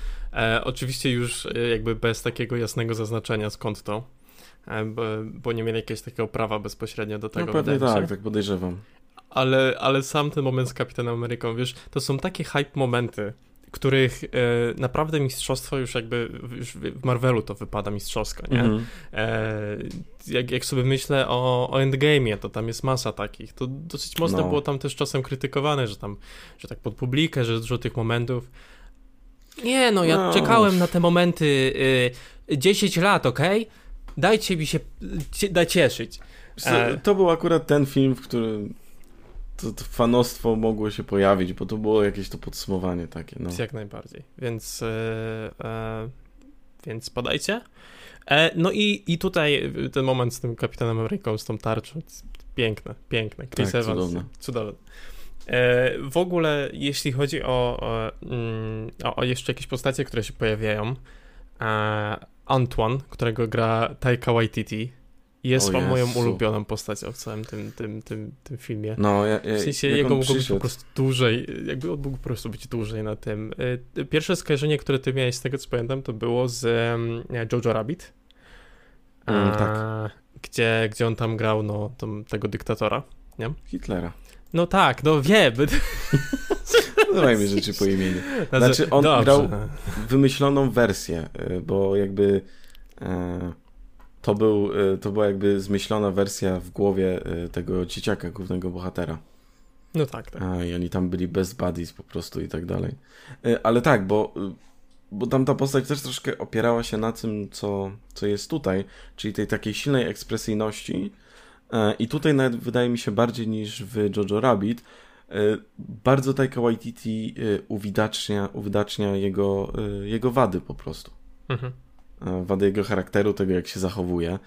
Oczywiście już e, jakby bez takiego jasnego zaznaczenia skąd to. Bo, bo, nie mieli jakiegoś takiego prawa bezpośrednio do tego. No pewnie tak, tak podejrzewam. Ale, ale sam ten moment z Kapitanem Ameryką, wiesz, to są takie hype momenty, których e, naprawdę mistrzostwo już jakby już w Marvelu to wypada mistrzowsko, nie? Mm -hmm. e, jak, jak sobie myślę o, o Endgame'ie, to tam jest masa takich. To dosyć mocno no. było tam też czasem krytykowane, że tam, że tak pod publikę, że dużo tych momentów. Nie, no ja no. czekałem na te momenty y, 10 lat, ok? Dajcie mi się da cieszyć. To był akurat ten film, w którym to, to fanostwo mogło się pojawić, bo to było jakieś to podsumowanie takie. No. Jak najbardziej. Więc, e, e, więc podajcie. E, no i, i tutaj ten moment z tym Kapitanem Ameryką, z tą tarczą, piękne, piękne. Chris tak, Evans, cudowne. cudowne. E, w ogóle, jeśli chodzi o, mm, o, o, jeszcze jakieś postacie, które się pojawiają, e, Antoine, którego gra Taika Waititi, jest o moją ulubioną postacią w całym tym, tym, tym, tym filmie. No, ja, ja, w sensie jego mógł być po prostu dłużej, jakby on mógł po prostu być dłużej na tym. E, pierwsze skojarzenie, które ty miałeś z tego, co pamiętam, to było z Jojo Rabbit. Mm, tak. Gdzie, gdzie on tam grał, no, tam, tego dyktatora, nie? Hitlera. No tak, no wiem. Nazywajmy rzeczy po imieniu. Znaczy, on Dobrze. grał wymyśloną wersję, y, bo jakby e, to, był, y, to była jakby zmyślona wersja w głowie y, tego dzieciaka, głównego bohatera. No tak, tak. A, I oni tam byli bez buddies po prostu i tak dalej. Ale tak, bo, bo tam ta postać też troszkę opierała się na tym, co, co jest tutaj, czyli tej takiej silnej ekspresyjności, E, I tutaj nawet wydaje mi się bardziej niż w Jojo Rabbit, e, bardzo Taika Waititi uwidacznia, uwidacznia jego, jego wady po prostu. Mhm. Wady jego charakteru, tego jak się zachowuje.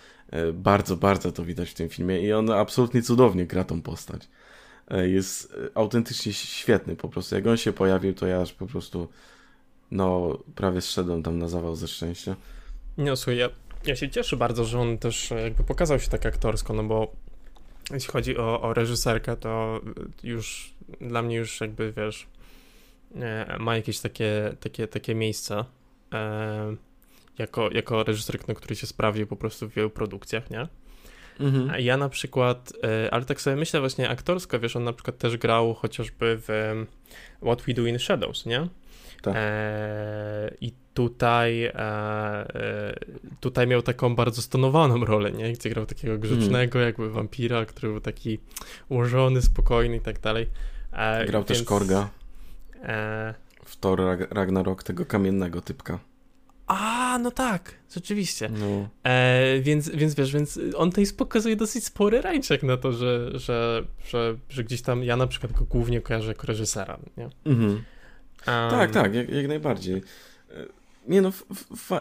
Bardzo, bardzo to widać w tym filmie i on absolutnie cudownie gra tą postać. Jest autentycznie świetny po prostu. Jak on się pojawił, to ja aż po prostu no prawie zszedłem tam na zawał ze szczęścia. Nie, słuchaj, ja, ja się cieszę bardzo, że on też jakby pokazał się tak aktorsko, no bo jeśli chodzi o, o reżyserkę, to już dla mnie już jakby, wiesz, ma jakieś takie, takie, takie miejsce e, jako, jako reżyser, no, który się sprawdził po prostu w wielu produkcjach, nie? Mhm. Ja na przykład, e, ale tak sobie myślę właśnie aktorsko, wiesz, on na przykład też grał chociażby w What We Do in Shadows, nie? Tak. E, I tutaj, e, e, tutaj miał taką bardzo stonowaną rolę, nie? Gdzie grał takiego grzecznego, mm. jakby wampira, który był taki ułożony, spokojny i tak dalej. E, grał więc, też Korga. E, w Thor Ragnarok, tego kamiennego typka. A, no tak, rzeczywiście. No. E, więc, więc wiesz, więc on tutaj pokazuje dosyć spory rajczek na to, że, że, że, że gdzieś tam ja na przykład go głównie kojarzę jako reżysera, nie? Mhm. Um, tak, tak, jak, jak najbardziej. E, nie no,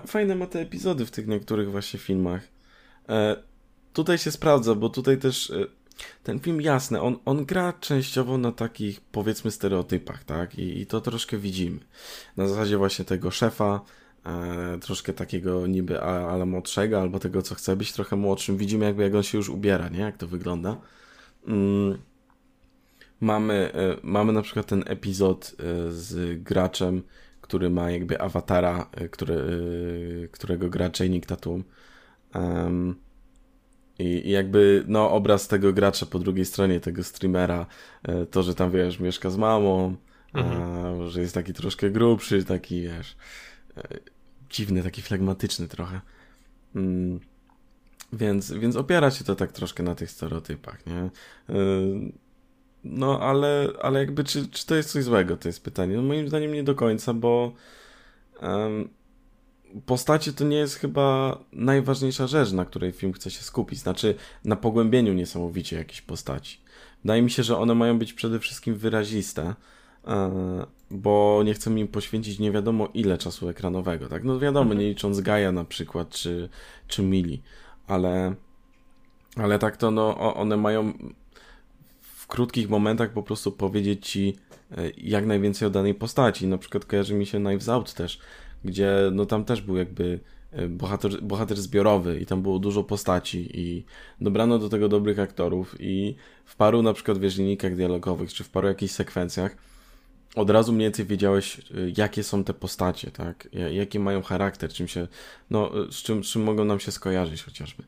fajne ma te epizody w tych niektórych właśnie filmach. E, tutaj się sprawdza, bo tutaj też e, ten film jasny, on, on gra częściowo na takich powiedzmy stereotypach, tak? I, I to troszkę widzimy. Na zasadzie właśnie tego szefa, troszkę takiego niby ale młodszego, albo tego, co chce być trochę młodszym. Widzimy jakby jak on się już ubiera, nie? Jak to wygląda. Mm. Mamy, e, mamy na przykład ten epizod e, z graczem, który ma jakby awatara, e, który, e, którego gra Channing Tatum. Um, i, jakby, no, obraz tego gracza po drugiej stronie, tego streamera, e, to, że tam, wiesz, mieszka z mamą, mhm. a, że jest taki troszkę grubszy, taki, wiesz, e, dziwny, taki flegmatyczny trochę. Mm, więc, więc opiera się to tak troszkę na tych stereotypach, nie? E, no, ale, ale jakby, czy, czy to jest coś złego, to jest pytanie. No, moim zdaniem nie do końca, bo postacie to nie jest chyba najważniejsza rzecz, na której film chce się skupić. Znaczy, na pogłębieniu niesamowicie jakiejś postaci. Wydaje mi się, że one mają być przede wszystkim wyraziste, e, bo nie chcemy im poświęcić nie wiadomo ile czasu ekranowego, tak? No wiadomo, mhm. nie licząc Gaia na przykład, czy, czy Mili, ale, ale tak to no, one mają w krótkich momentach po prostu powiedzieć ci e, jak najwięcej o danej postaci. Na przykład kojarzy mi się Knives Out też, gdzie no tam też był jakby e, bohater, bohater zbiorowy i tam było dużo postaci i dobrano do tego dobrych aktorów i w paru na przykład wiesz, linijkach dialogowych, czy w paru jakichś sekwencjach od razu mniej więcej wiedziałeś, e, jakie są te postacie, tak? Jaki mają charakter, czym się, no, e, z czym, z czym mogą nam się skojarzyć chociażby.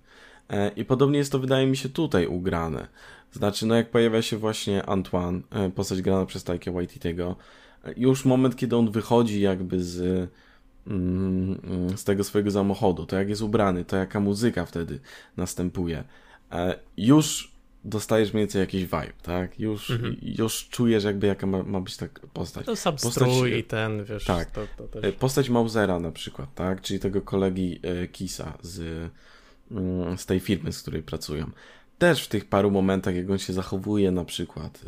I podobnie jest to, wydaje mi się, tutaj ugrane. Znaczy, no jak pojawia się właśnie Antoine, postać grana przez Taika Waititiego, już moment, kiedy on wychodzi jakby z Mm, z tego swojego samochodu, to jak jest ubrany, to jaka muzyka wtedy następuje. E, już dostajesz mniej więcej jakiś vibe, tak? Już, mhm. już czujesz jakby jaka ma, ma być ta postać. To sam postać, strój i ten, wiesz. Tak. To, to też... E, postać Mausera na przykład, tak? Czyli tego kolegi e, Kisa z, mm, z tej firmy, z której pracują. Też w tych paru momentach, jak on się zachowuje na przykład,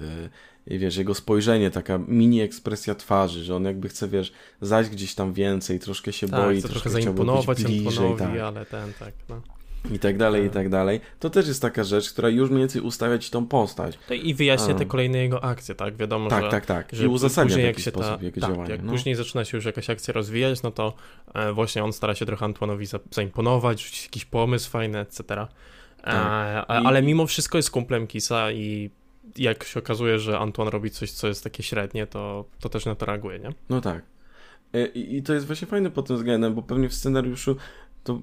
wiesz, jego spojrzenie, taka mini ekspresja twarzy, że on jakby chce, wiesz, zajść gdzieś tam więcej, troszkę się tak, boi, troszkę zaimponować być bliżej, tak. ale ten, tak, no. I tak dalej, i tak. tak dalej. To też jest taka rzecz, która już mniej więcej ustawia ci tą postać. I wyjaśnia te kolejne jego akcje, tak? Wiadomo, tak, że... Tak, tak, tak. I uzasadnia w jak się sposób ta, jego tak, działanie. Jak no. później zaczyna się już jakaś akcja rozwijać, no to e, właśnie on stara się trochę Antoinowi za, zaimponować, rzucić jakiś pomysł fajny, etc. E, tak. Ale mimo wszystko jest kumplem Kisa i jak się okazuje, że Antoine robi coś, co jest takie średnie, to, to też na to reaguje, nie? No tak. E, I, I to jest właśnie fajne pod tym względem, bo pewnie w scenariuszu to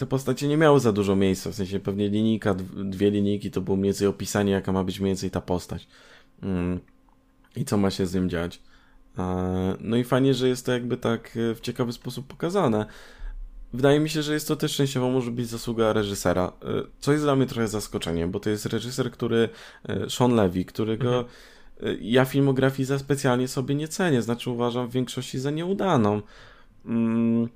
te postacie nie miały za dużo miejsca, w sensie pewnie linijka, dwie linijki to było mniej więcej opisanie, jaka ma być mniej więcej ta postać mm. i co ma się z nim dziać. No i fajnie, że jest to jakby tak e, w ciekawy sposób pokazane. Wydaje mi się, że jest to też częściowo może być zasługa reżysera, e, co jest dla mnie trochę zaskoczeniem, bo to jest reżyser, który, e, Sean Levy, którego mhm. E, ja filmografii za specjalnie sobie nie cenię, znaczy uważam w większości za nieudaną. Mm,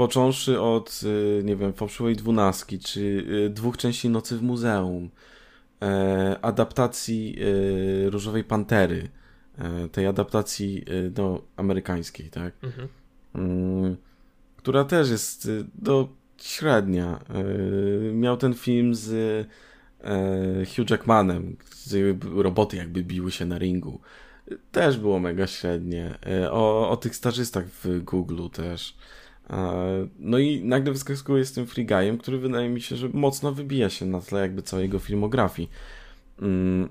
począwszy od, nie wiem, fałszywej dwunastki, czy dwóch części Nocy w Muzeum, adaptacji Różowej Pantery, tej adaptacji no, amerykańskiej, tak? Mhm. Mm, która też jest y, do średnia. Y, miał ten film z y, Hugh Jackmanem, gdzie roboty jakby biły się na ringu. Też było mega średnie. O, o tych stażystach w Google też. No i nagle wyskakuje z tym Free Guyem, który wydaje mi się, że mocno wybija się na tle jakby całej jego filmografii. Mm,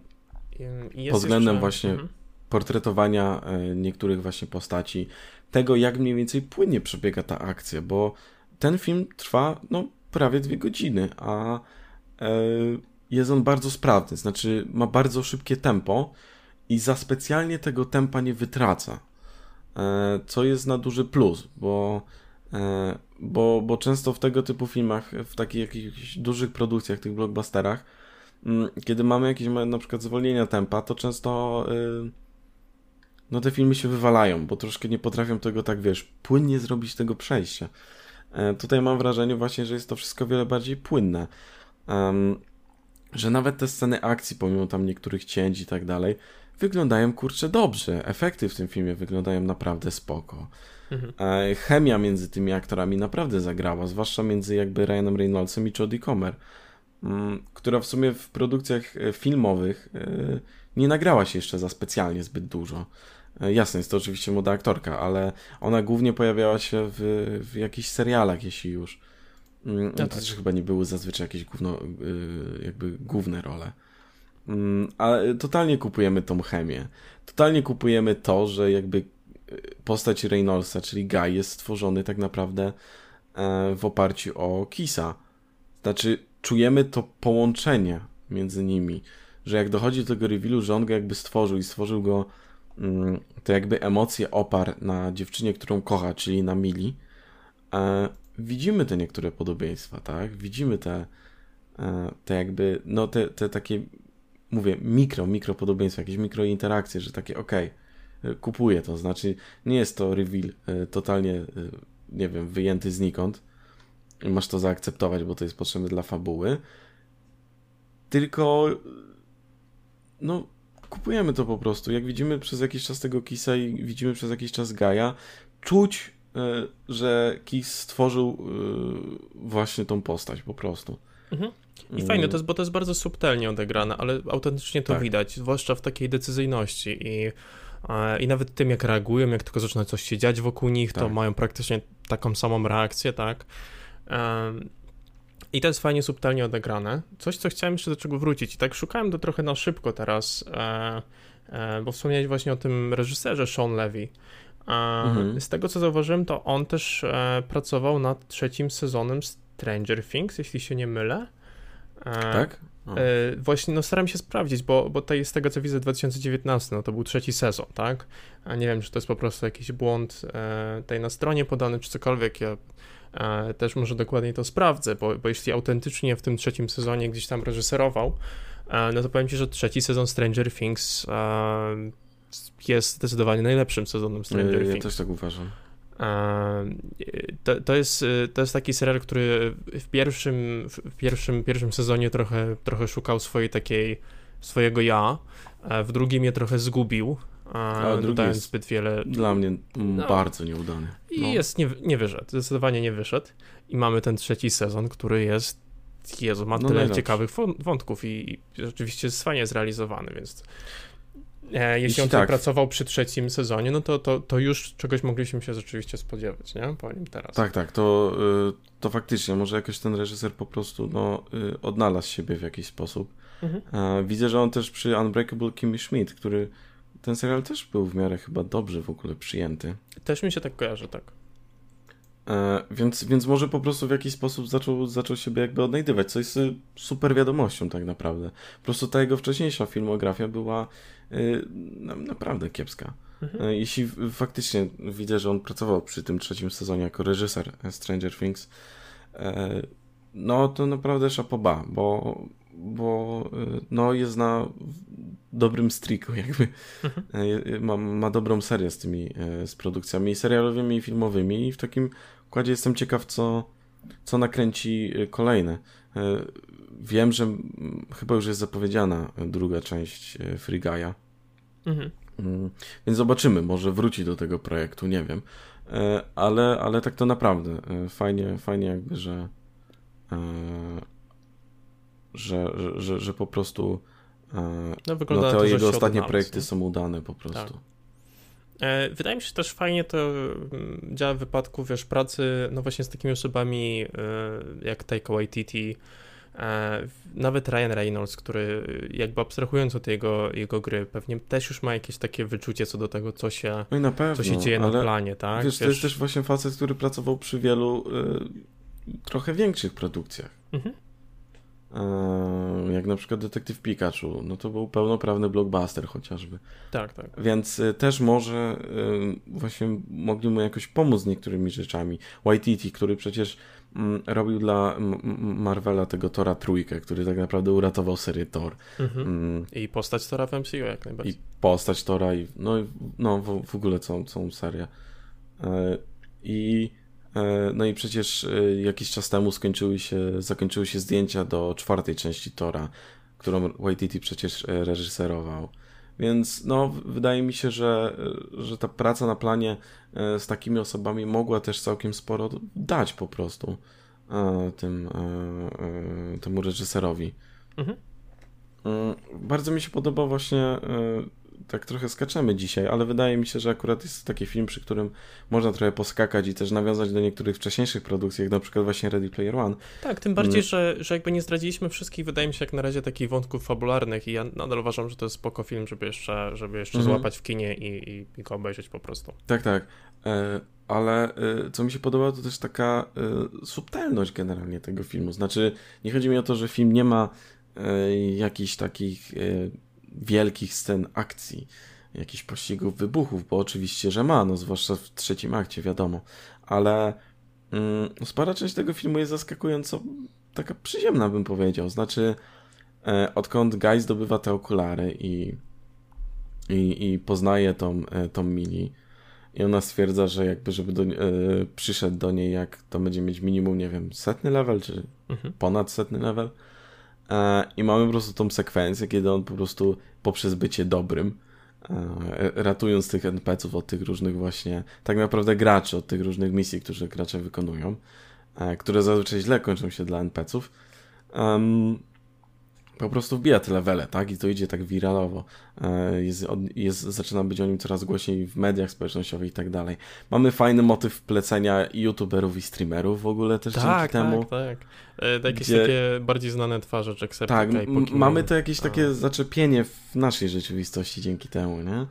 pod względem jeszcze... właśnie mhm. portretowania e, niektórych właśnie postaci, tego jak mniej więcej płynnie przebiega ta akcja, bo ten film trwa no prawie dwie godziny, a e, jest on bardzo sprawny, znaczy ma bardzo szybkie tempo i za specjalnie tego tempa nie wytraca, e, co jest na duży plus, bo bo, bo często w tego typu filmach, w takich jakichś dużych produkcjach, tych blockbusterach, Mm, kiedy mamy jakieś na przykład zwolnienia tempa, to często yy, no te filmy się wywalają, bo troszkę nie potrafią tego tak, wiesz, płynnie zrobić tego przejścia. Yy, tutaj mam wrażenie właśnie, że jest to wszystko wiele bardziej płynne. Że nawet te sceny akcji, pomimo tam niektórych cięć i tak dalej, wyglądają kurczę dobrze. Efekty w tym filmie wyglądają naprawdę spoko. Mhm. Chemia między tymi aktorami naprawdę zagrała, zwłaszcza między jakby Ryanem Reynoldsem i Jodie Comer. Mm, która w sumie w produkcjach e, filmowych e, nie nagrała się jeszcze za specjalnie zbyt dużo. Jasne, jest to oczywiście młoda aktorka, ale ona głównie pojawiała się w, w jakichś serialach, jeśli już. Mm, no to tak. też chyba nie były zazwyczaj jakieś gówno, jakby główne role. Mm, ale totalnie kupujemy tą chemię. Totalnie kupujemy to, że jakby postać Reynoldsa, czyli Guy, jest stworzony tak naprawdę w oparciu o Kisa. Znaczy, czujemy to połączenie między nimi, że jak dochodzi do tego revealu, że on go jakby stworzył i stworzył go mm, to jakby emocje opar na dziewczynie, którą kocha, czyli na Mili, e, widzimy te niektóre podobieństwa, tak? Widzimy te, e, te jakby, no te, te takie, mówię, mikro, mikro podobieństwa, jakieś mikro interakcje, że takie, okej, okay, kupuję to, znaczy nie jest to reveal e, totalnie, e, nie wiem, wyjęty znikąd, masz to zaakceptować, bo to jest potrzebne dla fabuły. Tylko no kupujemy to po prostu. Jak widzimy przez jakiś czas tego Kisa i widzimy przez jakiś czas Gaja, czuć, e, że Kis stworzył właśnie tą postać po prostu. Mhm. I fajne to jest, bo to jest bardzo subtelnie odegrane, ale autentycznie to tak. widać, zwłaszcza w takiej decyzyjności i, i nawet tym, jak reagują, jak tylko zaczyna coś się dziać wokół nich, tak. to mają praktycznie taką samą reakcję, tak? I to jest fajnie subtelnie odegrane. Coś, co chciałem jeszcze do czego wrócić. I tak szukałem to trochę na szybko teraz, e, e, bo wspomniałeś właśnie o tym reżyserze Sean Levy. Mhm. Z tego, co zauważyłem, to on też e, pracował nad trzecim sezonem Stranger Things, jeśli się nie mylę. Tak? Właśnie, no staram się sprawdzić, bo, bo to jest z tego, co widzę, 2019, no to był trzeci sezon, tak? A nie wiem, czy to jest po prostu jakiś błąd tej na stronie podany, czy cokolwiek. Ja E, też może dokładniej to sprawdzę, bo, bo jeśli autentycznie w tym trzecim sezonie gdzieś tam reżyserował, e, no to powiem Ci, że trzeci sezon Stranger Things e, jest zdecydowanie najlepszym sezonem Stranger ja, Things. Ja też tak uważam. To, to, jest, to jest taki serial, który w pierwszym, w pierwszym, pierwszym sezonie trochę, trochę szukał swojej takiej, swojego ja, w drugim je trochę zgubił, a dodając zbyt wiele. Dla mnie no, bardzo nieudany. I no. jest, nie, nie wyszedł, zdecydowanie nie wyszedł. I mamy ten trzeci sezon, który jest, Jezu, ma no tyle ciekawych wątków i, i rzeczywiście jest fajnie zrealizowany, więc e, jeśli, jeśli on tak pracował przy trzecim sezonie, no to, to, to już czegoś mogliśmy się rzeczywiście spodziewać, nie? Po nim teraz. Tak, tak, to, y, to faktycznie, może jakoś ten reżyser po prostu no, y, odnalazł siebie w jakiś sposób. Mhm. E, widzę, że on też przy Unbreakable Kimmy Schmidt, który ten serial też był w miarę chyba dobrze w ogóle przyjęty. Też mi się tak kojarzy, tak. E, więc, więc może po prostu w jakiś sposób zaczął, zaczął siebie jakby odnajdywać, co jest y, super wiadomością tak naprawdę. Po prostu ta jego wcześniejsza filmografia była naprawdę kiepska. Mhm. E, jeśli faktycznie widzę, że on pracował przy tym trzecim sezonie jako reżyser Stranger Things, e, no to naprawdę szapoba, bo bo y, no, jest na dobrym streaku, jakby mhm. Ma, ma dobrą serię z tymi z produkcjami serialowymi i filmowymi i w takim układzie jestem ciekaw, co, co nakręci kolejne. Wiem, że chyba już jest zapowiedziana druga część Free Guy'a. Mhm. Mm, więc zobaczymy, może wróci do tego projektu, nie wiem. Ale, ale tak to naprawdę fajnie, fajnie jakby, że że, że, że po prostu e, no, no, te to, jego ostatnie projekty są udane po prostu. Tak. E, wydaje mi się też fajnie to mm, działa w wypadku, wiesz, pracy, no właśnie z takimi osobami e, jak Taika Waititi, e, nawet Ryan Reynolds, który jakby abstrahując od jego, jego gry, pewnie też już ma jakieś takie wyczucie co do tego, co się, no pewno, co się dzieje na planie, tak? Wiesz, wiesz, to jest też właśnie facet, który pracował przy wielu y, trochę większych produkcjach. Mhm. Jak na przykład Detektyw Pikachu, no to był pełnoprawny blockbuster chociażby. Tak, tak. Więc y, też może y, właśnie mogli mu jakoś pomóc z niektórymi rzeczami. Waititi, który przecież robił dla Marvela tego Tora trójkę, który tak naprawdę uratował serię Thor. Mhm. Mm. I postać Tora w MCU jak najbardziej. I postać Tora i no, no w, w ogóle całą, całą serię. E, I E, no i przecież e, jakiś czas temu skończyły się, zakończyły się zdjęcia do czwartej części Tora, którą Waititi przecież reżyserował. Więc no, wydaje mi się, że, że ta praca na planie z takimi osobami mogła też całkiem sporo dać po prostu tym, temu reżyserowi. Mhm. Bardzo mi się podoba właśnie tak trochę skaczemy dzisiaj, ale wydaje mi się, że akurat jest to taki film, przy którym można trochę poskakać i też nawiązać do niektórych wcześniejszych produkcji, jak na przykład właśnie Ready Player One. Tak, tym bardziej, mm. że, że jakby nie zdradziliśmy wszystkich, wydaje mi się, jak na razie takich wątków fabularnych i ja nadal uważam, że to jest spoko film, żeby jeszcze, żeby jeszcze mm. złapać w kinie i, i, i go obejrzeć po prostu. Tak, tak. E, ale e, co mi się podoba, to też taka e, subtelność generalnie tego filmu. Znaczy, nie chodzi mi o to, że film nie ma e, jakichś takich wielkich scen akcji, jakichś pościgów, wybuchów, bo oczywiście, że ma, no zwłaszcza w trzecim akcie, wiadomo, ale mm, spora część tego filmu jest zaskakująco taka przyziemna, bym powiedział. Znaczy, e, odkąd Guy zdobywa te okulary i, i, i poznaje tą, e, tą Mili, i ona stwierdza, że jakby, żeby do, e, przyszedł do niej, jak to będzie mieć minimum, nie wiem, setny level, czy mhm. ponad setny level, I mamy po prostu tą sekwencję, kiedy on po prostu poprzez bycie dobrym, e, ratując tych NPC-ów od tych różnych właśnie, tak naprawdę graczy, od tych różnych misji, które gracze wykonują, e, które zazwyczaj źle kończą się dla NPC-ów, po prostu wbija te levele, tak? I to idzie tak wiralowo. E, jest, jest, zaczyna być o nim coraz głośniej w mediach społecznościowych i tak dalej. Mamy fajny motyw plecenia youtuberów i streamerów w ogóle też tak, dzięki temu. Tak, tak. jakieś gdzie... takie bardziej znane twarze, Jacksepticeye. Tak, mamy to jakieś takie zaczepienie w naszej rzeczywistości dzięki temu, nie?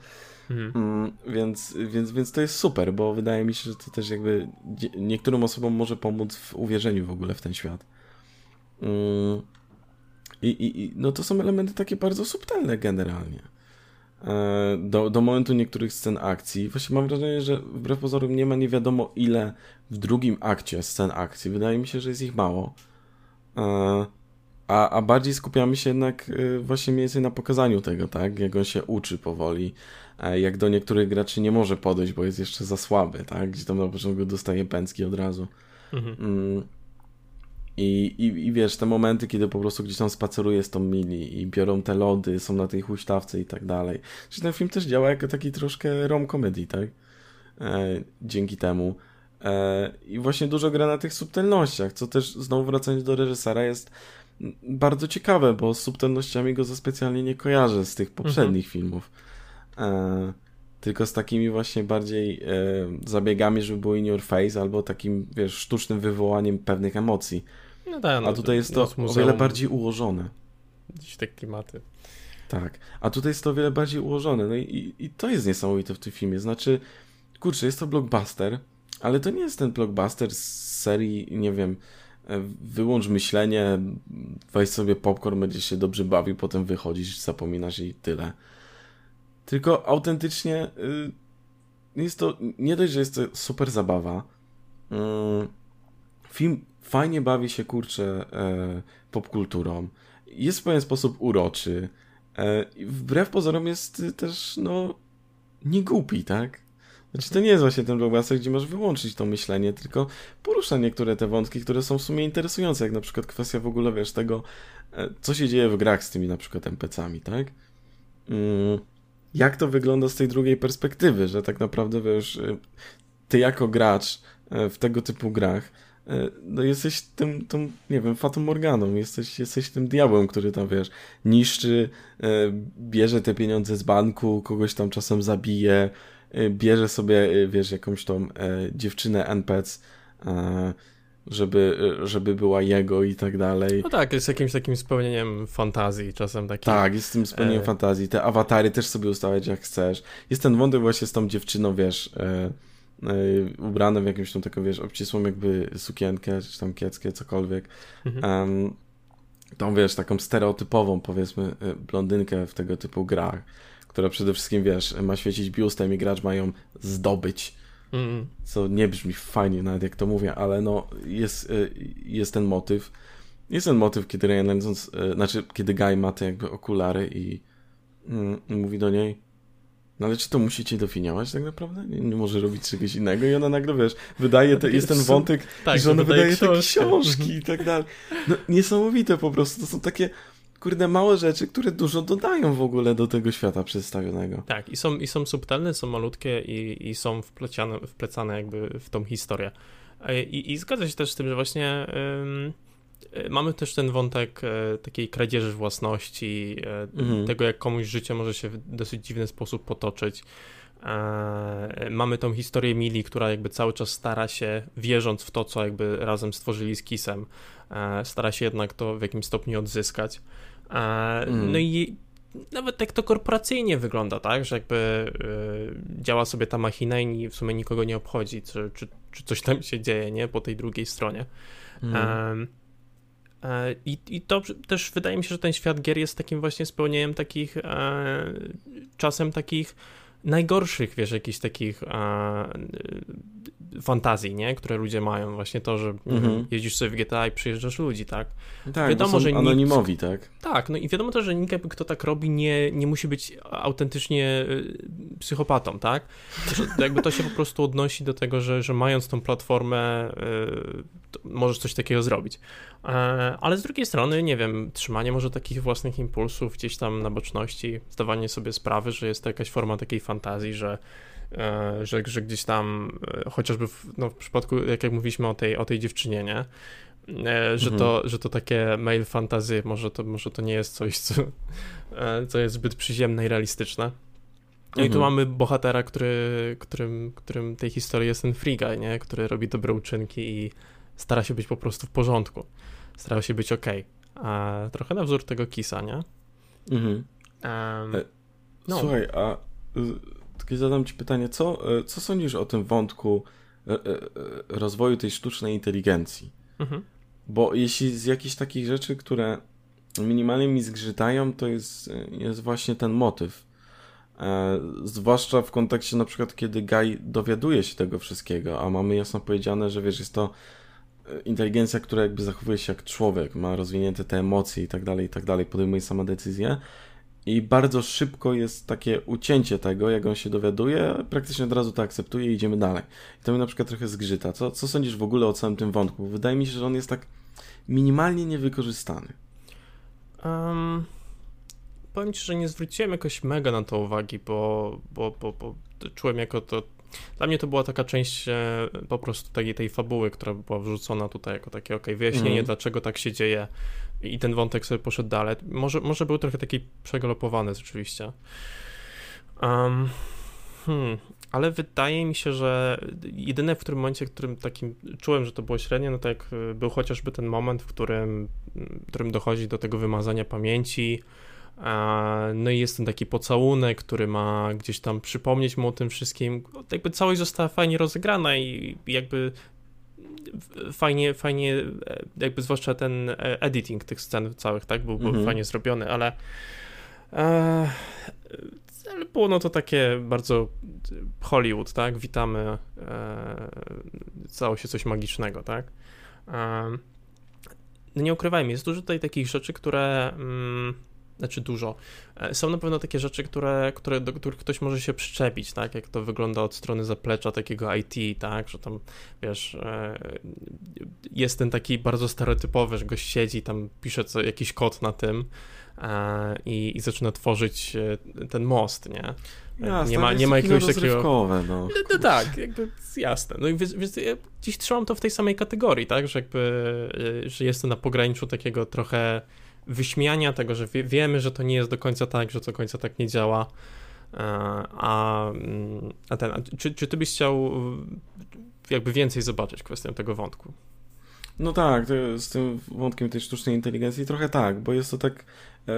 Mhm. Mm, więc, więc, więc to jest super, bo wydaje mi się, że to też jakby niektórym osobom może pomóc w uwierzeniu w ogóle w ten świat. Mm. I, i, no to są elementy takie bardzo subtelne generalnie. E, do, do momentu niektórych scen akcji. Właśnie mam wrażenie, że wbrew pozorom nie ma nie wiadomo ile w drugim akcie scen akcji. Wydaje mi się, że jest ich mało. E, a, a bardziej skupiamy się jednak e, właśnie mniej więcej na pokazaniu tego, tak? Jak on się uczy powoli, jak do niektórych graczy nie może podejść, bo jest jeszcze za słaby, tak? Gdzie tam na początku dostaje pęcki od razu. Mhm. I, i, I wiesz, te momenty, kiedy po prostu gdzieś tam spaceruje z tą mili i biorą te lody, są na tej huśtawce i tak dalej. Czyli ten film też działa jako taki troszkę rom comedy, tak? E, dzięki temu. E, I właśnie dużo gra na tych subtelnościach, co też znowu wracając do reżysera jest bardzo ciekawe, bo z subtelnościami go za specjalnie nie kojarzę z tych poprzednich mhm. filmów. E, tylko z takimi właśnie bardziej e, zabiegami, żeby było in your face, albo takim, wiesz, sztucznym wywołaniem pewnych emocji. No tak, no, A tutaj jest to o wiele bardziej ułożone. Gdzieś te klimaty. Tak. A tutaj jest to o wiele bardziej ułożone. No i, i to jest niesamowite w tym filmie. Znaczy, kurczę, jest to blockbuster, ale to nie jest ten blockbuster z serii, nie wiem, e, wyłącz myślenie, weź sobie popcorn, będziesz się dobrze bawił, potem wychodzisz, zapominasz i tyle. Tylko autentycznie y, jest to, nie dość, że jest to super zabawa, mm, film fajnie bawi się, kurczę, e, popkulturą. Jest w pewien sposób uroczy. E, wbrew pozorom jest też, no, nie głupi, tak? Znaczy, to nie jest właśnie ten blockbuster, gdzie masz wyłączyć to myślenie, tylko porusza niektóre te wątki, które są w sumie interesujące, jak na przykład kwestia w ogóle, wiesz, tego, e, co się dzieje w grach z tymi na przykład NPC-ami, tak? Mm, jak to wygląda z tej drugiej perspektywy, że tak naprawdę, wiesz, e, ty jako gracz w tego typu grach E, no jesteś tym, tą, nie wiem, Fatą Morganą, jesteś, jesteś tym diabłem, który tam, wiesz, niszczy, e, bierze te pieniądze z banku, kogoś tam czasem zabije, bierze sobie, wiesz, jakąś tą dziewczynę NPC, żeby, żeby była jego i tak dalej. No tak, jest jakimś takim spełnieniem fantazji czasem takim. Tak, jest tym spełnieniem e... fantazji. Te awatary też sobie ustawiać jak chcesz. Jest ten wątek właśnie z tą dziewczyną, wiesz, e, e, ubrane w jakąś tą taką, wiesz, obcisłą jakby sukienkę, czy tam kieckę, cokolwiek. Mhm. Um, tą, wiesz, taką stereotypową, powiedzmy, e, blondynkę w tego typu grach, która przede wszystkim, wiesz, ma świecić biustem i gracz ma ją zdobyć Mm. Co nie brzmi fajnie nawet jak to mówię, ale no jest, y, jest ten motyw. Jest ten motyw, kiedy Ryan Reynolds, znaczy kiedy Guy ma te jakby okulary i mm, mówi do niej no ale czy to musicie definiować tak naprawdę? Nie, nie, może robić czegoś innego i ona nagle, wiesz, wydaje, te, jest ten wątek, tak, że ona wydaje, wydaje te książki i tak dalej. No, niesamowite po prostu, to są takie kurde, małe rzeczy, które dużo dodają w ogóle do tego świata przedstawionego. Tak, i są, i są subtelne, są malutkie i, i są wpleciane, wplecane jakby w tą historię. E, I, i zgadza się też z tym, że właśnie mamy też ten wątek y, takiej kradzieży własności, y, mhm. tego jak komuś życie może się w dosyć dziwny sposób potoczyć. Mamy tą historię Mili, która jakby cały czas stara się, wierząc w to, co jakby razem stworzyli z Kisem, stara się jednak to w jakimś stopniu odzyskać. Mm. No i nawet jak to korporacyjnie wygląda, tak, że jakby działa sobie ta machina i w sumie nikogo nie obchodzi, czy, czy, czy coś tam się dzieje, nie, po tej drugiej stronie. Mm. I, I to też wydaje mi się, że ten świat gier jest takim właśnie spełnieniem takich, e, czasem takich najgorszych, wiesz, jakichś takich fantazji, nie? Które ludzie mają. Właśnie to, że mhm. jeździsz sobie w GTA i przyjeżdżasz ludzi, tak? Tak, wiadomo, że anonimowi, nikt, tak? Tak, no i wiadomo też, że nikt, kto tak robi, nie, nie musi być autentycznie y, psychopatą, tak? Że jakby to się po prostu odnosi do tego, że, że mając tą platformę y, możesz coś takiego zrobić. E, ale z drugiej strony, nie wiem, trzymanie może takich własnych impulsów gdzieś tam na boczności, zdawanie sobie sprawy, że jest to jakaś forma takiej fantazji, że że, że gdzieś tam, e, chociażby w, no, w przypadku, jak, jak mówiliśmy o tej, o tej dziewczynie, nie? E, że, mhm. to, że to takie mail fantazy, może to, może to nie jest coś, co, co jest zbyt przyziemne i realistyczne. No mhm. i tu mhm. mamy bohatera, który, którym, którym tej historii jest ten free guy, nie? Który robi dobre uczynki i stara się być po prostu w porządku. Stara się być ok. A trochę na wzór tego Kisa, nie? Mhm. Um, no. Słuchaj, a zadam ci pytanie, co, e, co sądzisz o tym wątku e, e, rozwoju tej sztucznej inteligencji? Mhm. Bo jeśli z jakichś takich rzeczy, które minimalnie mi zgrzytają, to jest, jest właśnie ten motyw. E, zwłaszcza w kontekście na przykład, kiedy Guy dowiaduje się tego wszystkiego, a mamy jasno powiedziane, że wiesz, jest to inteligencja, która jakby zachowuje się jak człowiek, ma rozwinięte te emocje i tak dalej, i tak dalej, podejmuje sama decyzję, i bardzo szybko jest takie ucięcie tego, jak on się dowiaduje, praktycznie od razu to akceptuje i idziemy dalej. I to mnie na przykład trochę zgrzyta. Co, co sądzisz w ogóle o całym tym wątku? Wydaje mi się, że on jest tak minimalnie niewykorzystany. Um, powiem Ci, że nie zwróciłem jakoś mega na to uwagi, bo, bo, bo, bo czułem jako to dla mnie to była taka część e, po prostu takiej tej fabuły, która była wrzucona tutaj jako takie, ok, wyjaśnienie, mm. dlaczego tak się dzieje i ten wątek sobie poszedł dalej. Może, może był trochę taki przegalopowany rzeczywiście. Um, hmm, ale wydaje mi się, że jedyne w którym momencie, w którym takim czułem, że to było średnie, no tak był chociażby ten moment, w którym, w którym dochodzi do tego wymazania pamięci, no i jest ten taki pocałunek, który ma gdzieś tam przypomnieć mu o tym wszystkim. Jakby całość została fajnie rozegrana i jakby fajnie, fajnie, e, jakby zwłaszcza ten e, editing tych scen całych, tak, był, był mhm. fajnie zrobiony, ale e, ale było no to takie bardzo Hollywood, tak, witamy, e, stało się coś magicznego, tak. E, no nie ukrywajmy, jest dużo tutaj takich rzeczy, które mm, znaczy dużo. E, są na pewno takie rzeczy, które, które, do których ktoś może się przyczepić, tak, jak to wygląda od strony zaplecza takiego IT, tak, że tam, wiesz, e, jest ten taki bardzo stereotypowy, że gość siedzi, tam pisze co, jakiś kod na tym e, i, i zaczyna tworzyć ten most, nie? Jasne, nie ma, nie ma jakiegoś takiego. No. No, no, tak, jakby jasne. No i więc, więc ja dziś trzymam to w tej samej kategorii, tak? Że jakby, że jest to na pograniczu takiego trochę wyśmiania tego, że wie, wiemy, że to nie jest do końca tak, że to do końca tak nie działa. a, mm, a ten, a czy, czy ty byś chciał jakby więcej zobaczyć kwestię tego wątku? No tak, z tym wątkiem tej sztucznej inteligencji trochę tak, bo jest to tak e,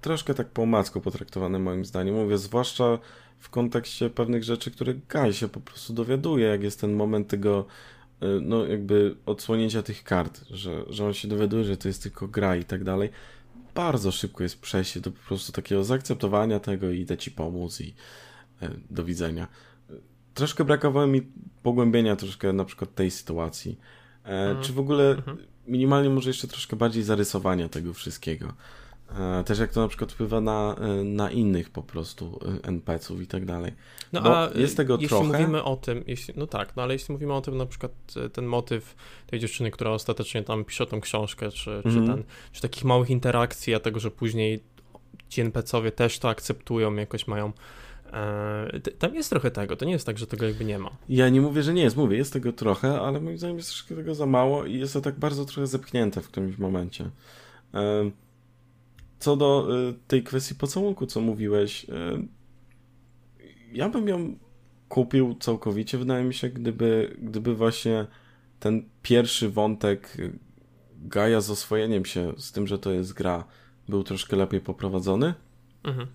troszkę tak po omacku potraktowane moim zdaniem. Mówię, zwłaszcza w kontekście pewnych rzeczy, które Guy się po prostu dowiaduje, jak jest ten moment tego e, no jakby odsłonięcia tych kart, że, że on się dowiaduje, że to jest tylko gra i tak dalej. Bardzo szybko jest przejście do po prostu takiego zaakceptowania tego i idę ci pomóc i e, do widzenia. Troszkę brakowało mi pogłębienia troszkę na przykład tej sytuacji E, czy w ogóle mhm. minimalnie może jeszcze troszkę bardziej zarysowania tego wszystkiego. E, też jak to na przykład wpływa na, e, na innych po prostu NPC-ów i tak dalej. No Bo a jest tego jeśli trochę. mówimy o tym, jeśli, no tak, no ale jeśli mówimy o tym na przykład ten motyw tej dziewczyny, która ostatecznie tam pisze tą książkę, czy, mm. czy, mhm. ten, czy takich małych interakcji, a tego, że później ci NPC-owie też to akceptują, jakoś mają E, tam jest trochę tego, to nie jest tak, że tego jakby nie ma. Ja nie mówię, że nie jest, mówię, jest tego trochę, ale moim zdaniem jest troszkę tego za mało i jest to tak bardzo trochę zepchnięte w którymś momencie. Co do e, tej kwestii pocałunku, co mówiłeś, ja bym ją kupił całkowicie, wydaje mi się, gdyby, gdyby właśnie ten pierwszy wątek Gaja z oswojeniem się z tym, że to jest gra, był troszkę lepiej poprowadzony. Mhm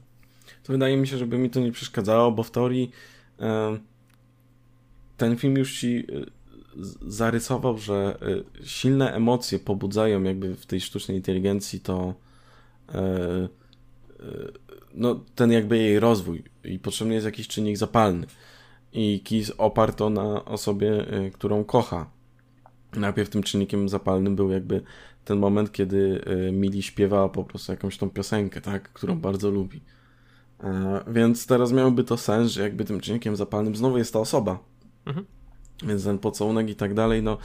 to wydaje mi się, żeby mi to nie przeszkadzało, bo w teorii ten film już ci zarysował, że silne emocje pobudzają jakby w tej sztucznej inteligencji to no, ten jakby jej rozwój i potrzebny jest jakiś czynnik zapalny. I Kiss oparł to na osobie, którą kocha. Najpierw tym czynnikiem zapalnym był jakby ten moment, kiedy Mili śpiewała po prostu jakąś tą piosenkę, tak, którą bardzo lubi. E, więc teraz miałoby to sens, że jakby tym czynnikiem zapalnym znowu jest ta osoba. Mhm. Więc ten pocałunek i tak dalej, no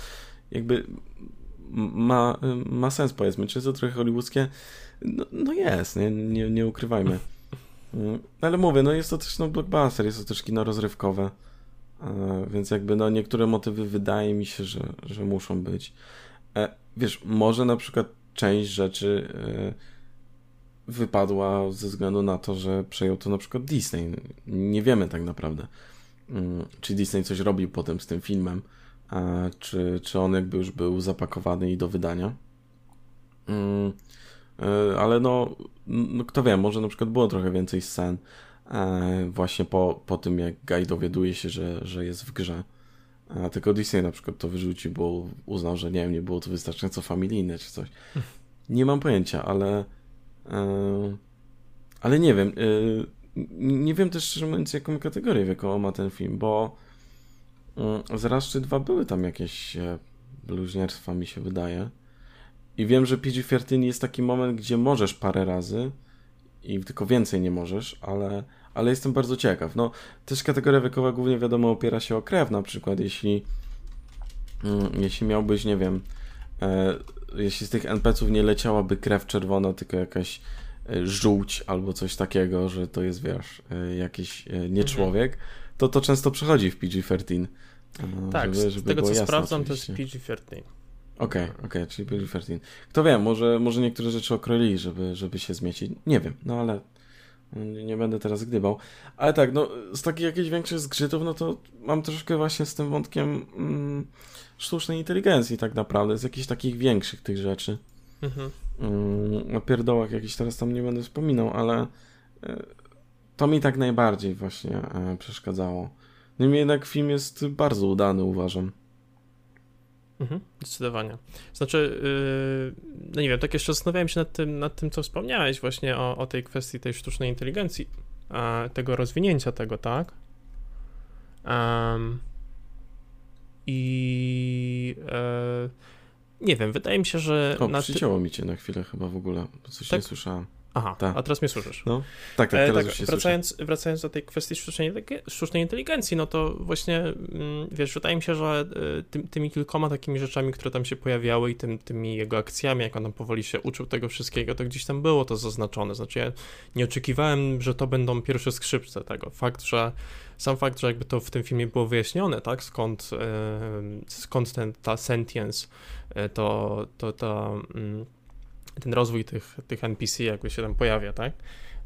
jakby ma, ma sens powiedzmy. Czy jest to trochę hollywoodzkie? No, no jest, nie, nie, nie ukrywajmy. Mm, ale mówię, no jest to też no, blockbuster, jest to też kino rozrywkowe. E, więc jakby no niektóre motywy wydaje mi się, że, że muszą być. E, wiesz, może na przykład część rzeczy wypadła ze względu na to, że przejął to na przykład Disney. Nie wiemy tak naprawdę, mm, czy Disney coś robił potem z tym filmem, czy, czy on jakby już był zapakowany i do wydania. Mm, e, ale no, no kto wie, może na przykład było trochę więcej scen e, właśnie po, po tym, jak Guy dowiaduje się, że, że jest w grze. A tylko Disney na przykład to wyrzucił, bo uznał, że nie wiem, nie było to wystarczająco familijne czy coś. Nie mam pojęcia, ale E, ale nie wiem. E, nie wiem też szczerze mówiąc, jaką kategorię wiekową ma ten film, bo e, z raz czy dwa były tam jakieś bluźnierstwa, mi się wydaje. I wiem, że PG-13 jest taki moment, gdzie możesz parę razy i tylko więcej nie możesz, ale, ale jestem bardzo ciekaw. No, też kategoria wiekowa głównie wiadomo opiera się o krew, na przykład jeśli mm, jeśli miałbyś, nie wiem, jeśli z tych NPC-ów nie leciałaby krew czerwona, tylko jakaś e, żółć albo coś takiego, że to jest, wiesz, e, jakiś e, nie człowiek, mhm. to to często przechodzi w PG-13. Tak, żeby, żeby z tego co jasne, sprawdzam, oczywiście. to jest PG-13. Okej, okay, okej, okay, czyli PG-13. Kto wie, może, może niektóre rzeczy okroili, żeby, żeby się zmiecić. Nie wiem, no ale nie będę teraz gdybał. Ale tak, no z takich jakichś większych zgrzytów, no to mam troszkę właśnie z tym wątkiem mm, sztucznej inteligencji tak naprawdę, z jakichś takich większych tych rzeczy. Mhm. Mm, o pierdołach jakiś teraz tam nie będę wspominał, ale e, to mi tak najbardziej właśnie e, przeszkadzało. Niemniej jednak film jest bardzo udany, uważam. Mhm, zdecydowanie. Znaczy, yy, no nie wiem, tak jeszcze zastanawiałem się nad tym, nad tym co wspomniałeś właśnie o, o tej kwestii tej sztucznej inteligencji, tego rozwinięcia tego, tak? Um, I e, nie wiem, wydaje mi się, że. O, przycięło ty... mi cię na chwilę chyba w ogóle, bo coś tak? nie słyszałem. Aha, Ta. a teraz mnie słyszysz. No, tak, tak, e, teraz e, tak, wracając, wracając do tej kwestii sztucznej, sztucznej inteligencji, no to właśnie, mm, wiesz, wydaje mi się, że e, ty, tymi kilkoma takimi rzeczami, które tam się pojawiały i tym, tymi jego akcjami, jak on tam powoli się uczył tego wszystkiego, to gdzieś tam było to zaznaczone. Znaczy ja nie oczekiwałem, że to będą pierwsze skrzypce tego. Fakt, że sam fakt, że jakby to w tym filmie było wyjaśnione, tak, skąd, skąd ten, ta sentience, to, to ta mm, ten rozwój tych, tych NPC jakby się tam pojawia, tak?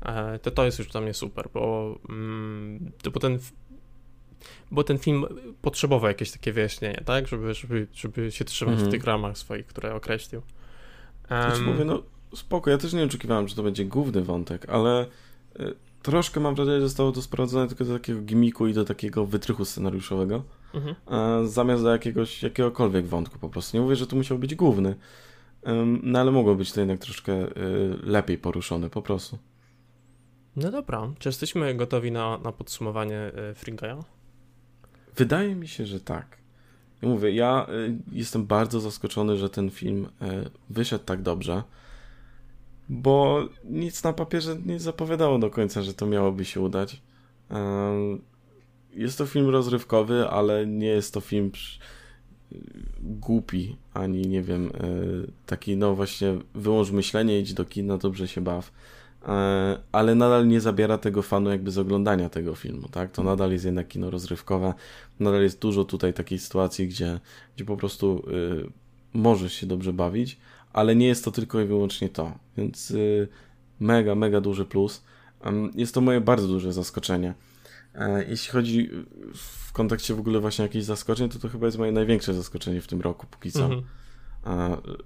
e, to to jest już dla mnie super, bo, mm, bo ten bo ten film potrzebował jakieś takie wyjaśnienie, tak? Żeby, żeby, żeby się trzymać mm w mhm. tych ramach swoich, które określił. Um, znaczy mówię, no spoko, ja też nie oczekiwałem, że to będzie główny wątek, ale y, troszkę mam wrażenie, że zostało to sprowadzone tylko do takiego gimiku i do takiego wytrychu scenariuszowego, mhm. zamiast do jakiegoś, jakiegokolwiek wątku po prostu. Nie mówię, że to musiał być główny, no ale mogło być to jednak troszkę y, lepiej poruszone po prostu. No dobra, czy jesteśmy gotowi na, na podsumowanie y, Free Wydaje mi się, że tak. Ja mówię, ja y, jestem bardzo zaskoczony, że ten film wyszedł tak dobrze bo nic na papierze nie zapowiadało do końca, że to miałoby się udać. Jest to film rozrywkowy, ale nie jest to film głupi, ani nie wiem, e, taki no właśnie wyłącz myślenie, idź do kina, dobrze się baw. E, ale nadal nie zabiera tego fanu jakby z oglądania tego filmu, tak? To nadal jest jednak kino rozrywkowe, nadal jest dużo tutaj takiej sytuacji, gdzie, gdzie po prostu y, możesz się dobrze bawić, ale nie jest to tylko i wyłącznie to, więc mega, mega duży plus. Jest to moje bardzo duże zaskoczenie. E, jeśli chodzi w kontekście w ogóle właśnie jakichś zaskoczeń, to to chyba jest moje największe zaskoczenie w tym roku, póki co, mhm.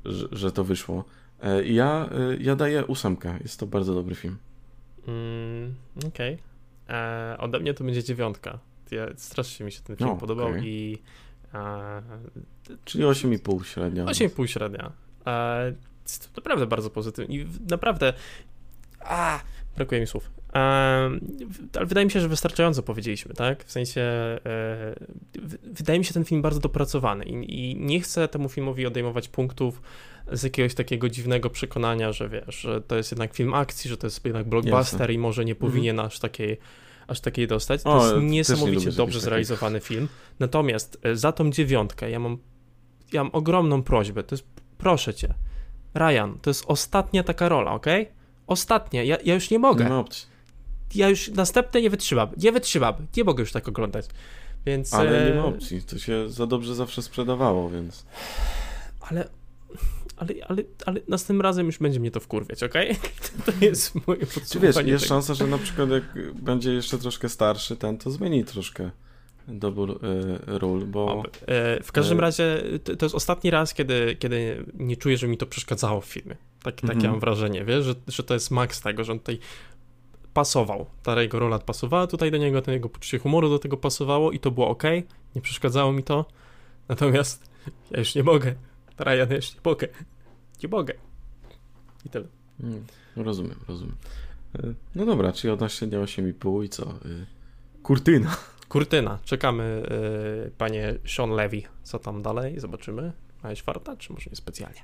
że, że, to wyszło. E, ja, y, ja daję ósemkę, jest to bardzo dobry film. Mm, Okej. Okay. E, ode mnie to będzie dziewiątka. Ja, strasznie mi się ten film no, podobał okay. i... E, Czyli 8,5 średnia. 8,5 średnia. E, to naprawdę bardzo pozytywnie i naprawdę a, brakuje mi słów. E, ale wydaje mi się, że wystarczająco powiedzieliśmy, tak? W sensie e, wydaje mi się ten film bardzo dopracowany i, i, nie chcę temu filmowi odejmować punktów z jakiegoś takiego dziwnego przekonania, że wiesz, że to jest jednak film akcji, że to jest jednak blockbuster Jasne. i może nie powinien mhm. aż takiej aż takiej dostać. To o, jest niesamowicie dobrze zrealizowany film. Natomiast za tą dziewiątkę ja mam, ja mam ogromną prośbę. To jest Proszę cię. Ryan, to jest ostatnia taka rola, ok? Ostatnia. Ja, ja już nie mogę. No ja już następne nie wytrzymam. Nie wytrzymam. Nie mogę już tak oglądać. Więc. Ale nie ma e, opcji. To się za dobrze zawsze sprzedawało, więc. Ale. Ale, ale, ale następnym razem już będzie mnie to wkurwiać, ok? To jest moje podsumowanie. Wiesz, jest tego. szansa, że na przykład jak będzie jeszcze troszkę starszy ten, to zmieni troszkę dobór y, ról, bo... E, w każdym razie to, to, jest ostatni raz, kiedy, kiedy nie czuję, że mi to przeszkadzało w filmie. Tak, takie mm -hmm. mam wrażenie, wiesz, że, że to jest maks tego, że on tutaj pasował. Ta jego rola pasowała tutaj do niego, ten jego poczucie humoru do tego pasowało i to było ok, nie przeszkadzało mi to. Natomiast ja już nie mogę. Ryan, ja już nie mogę. Nie mogę. I tyle. Mm, rozumiem, rozumiem. No dobra, czyli od nas średnia 8,5 i co? Kurtyna. Kurtyna. Czekamy, yy, panie Sean Levy. Co tam dalej? Zobaczymy. Małeś farta, czy może niespecjalnie?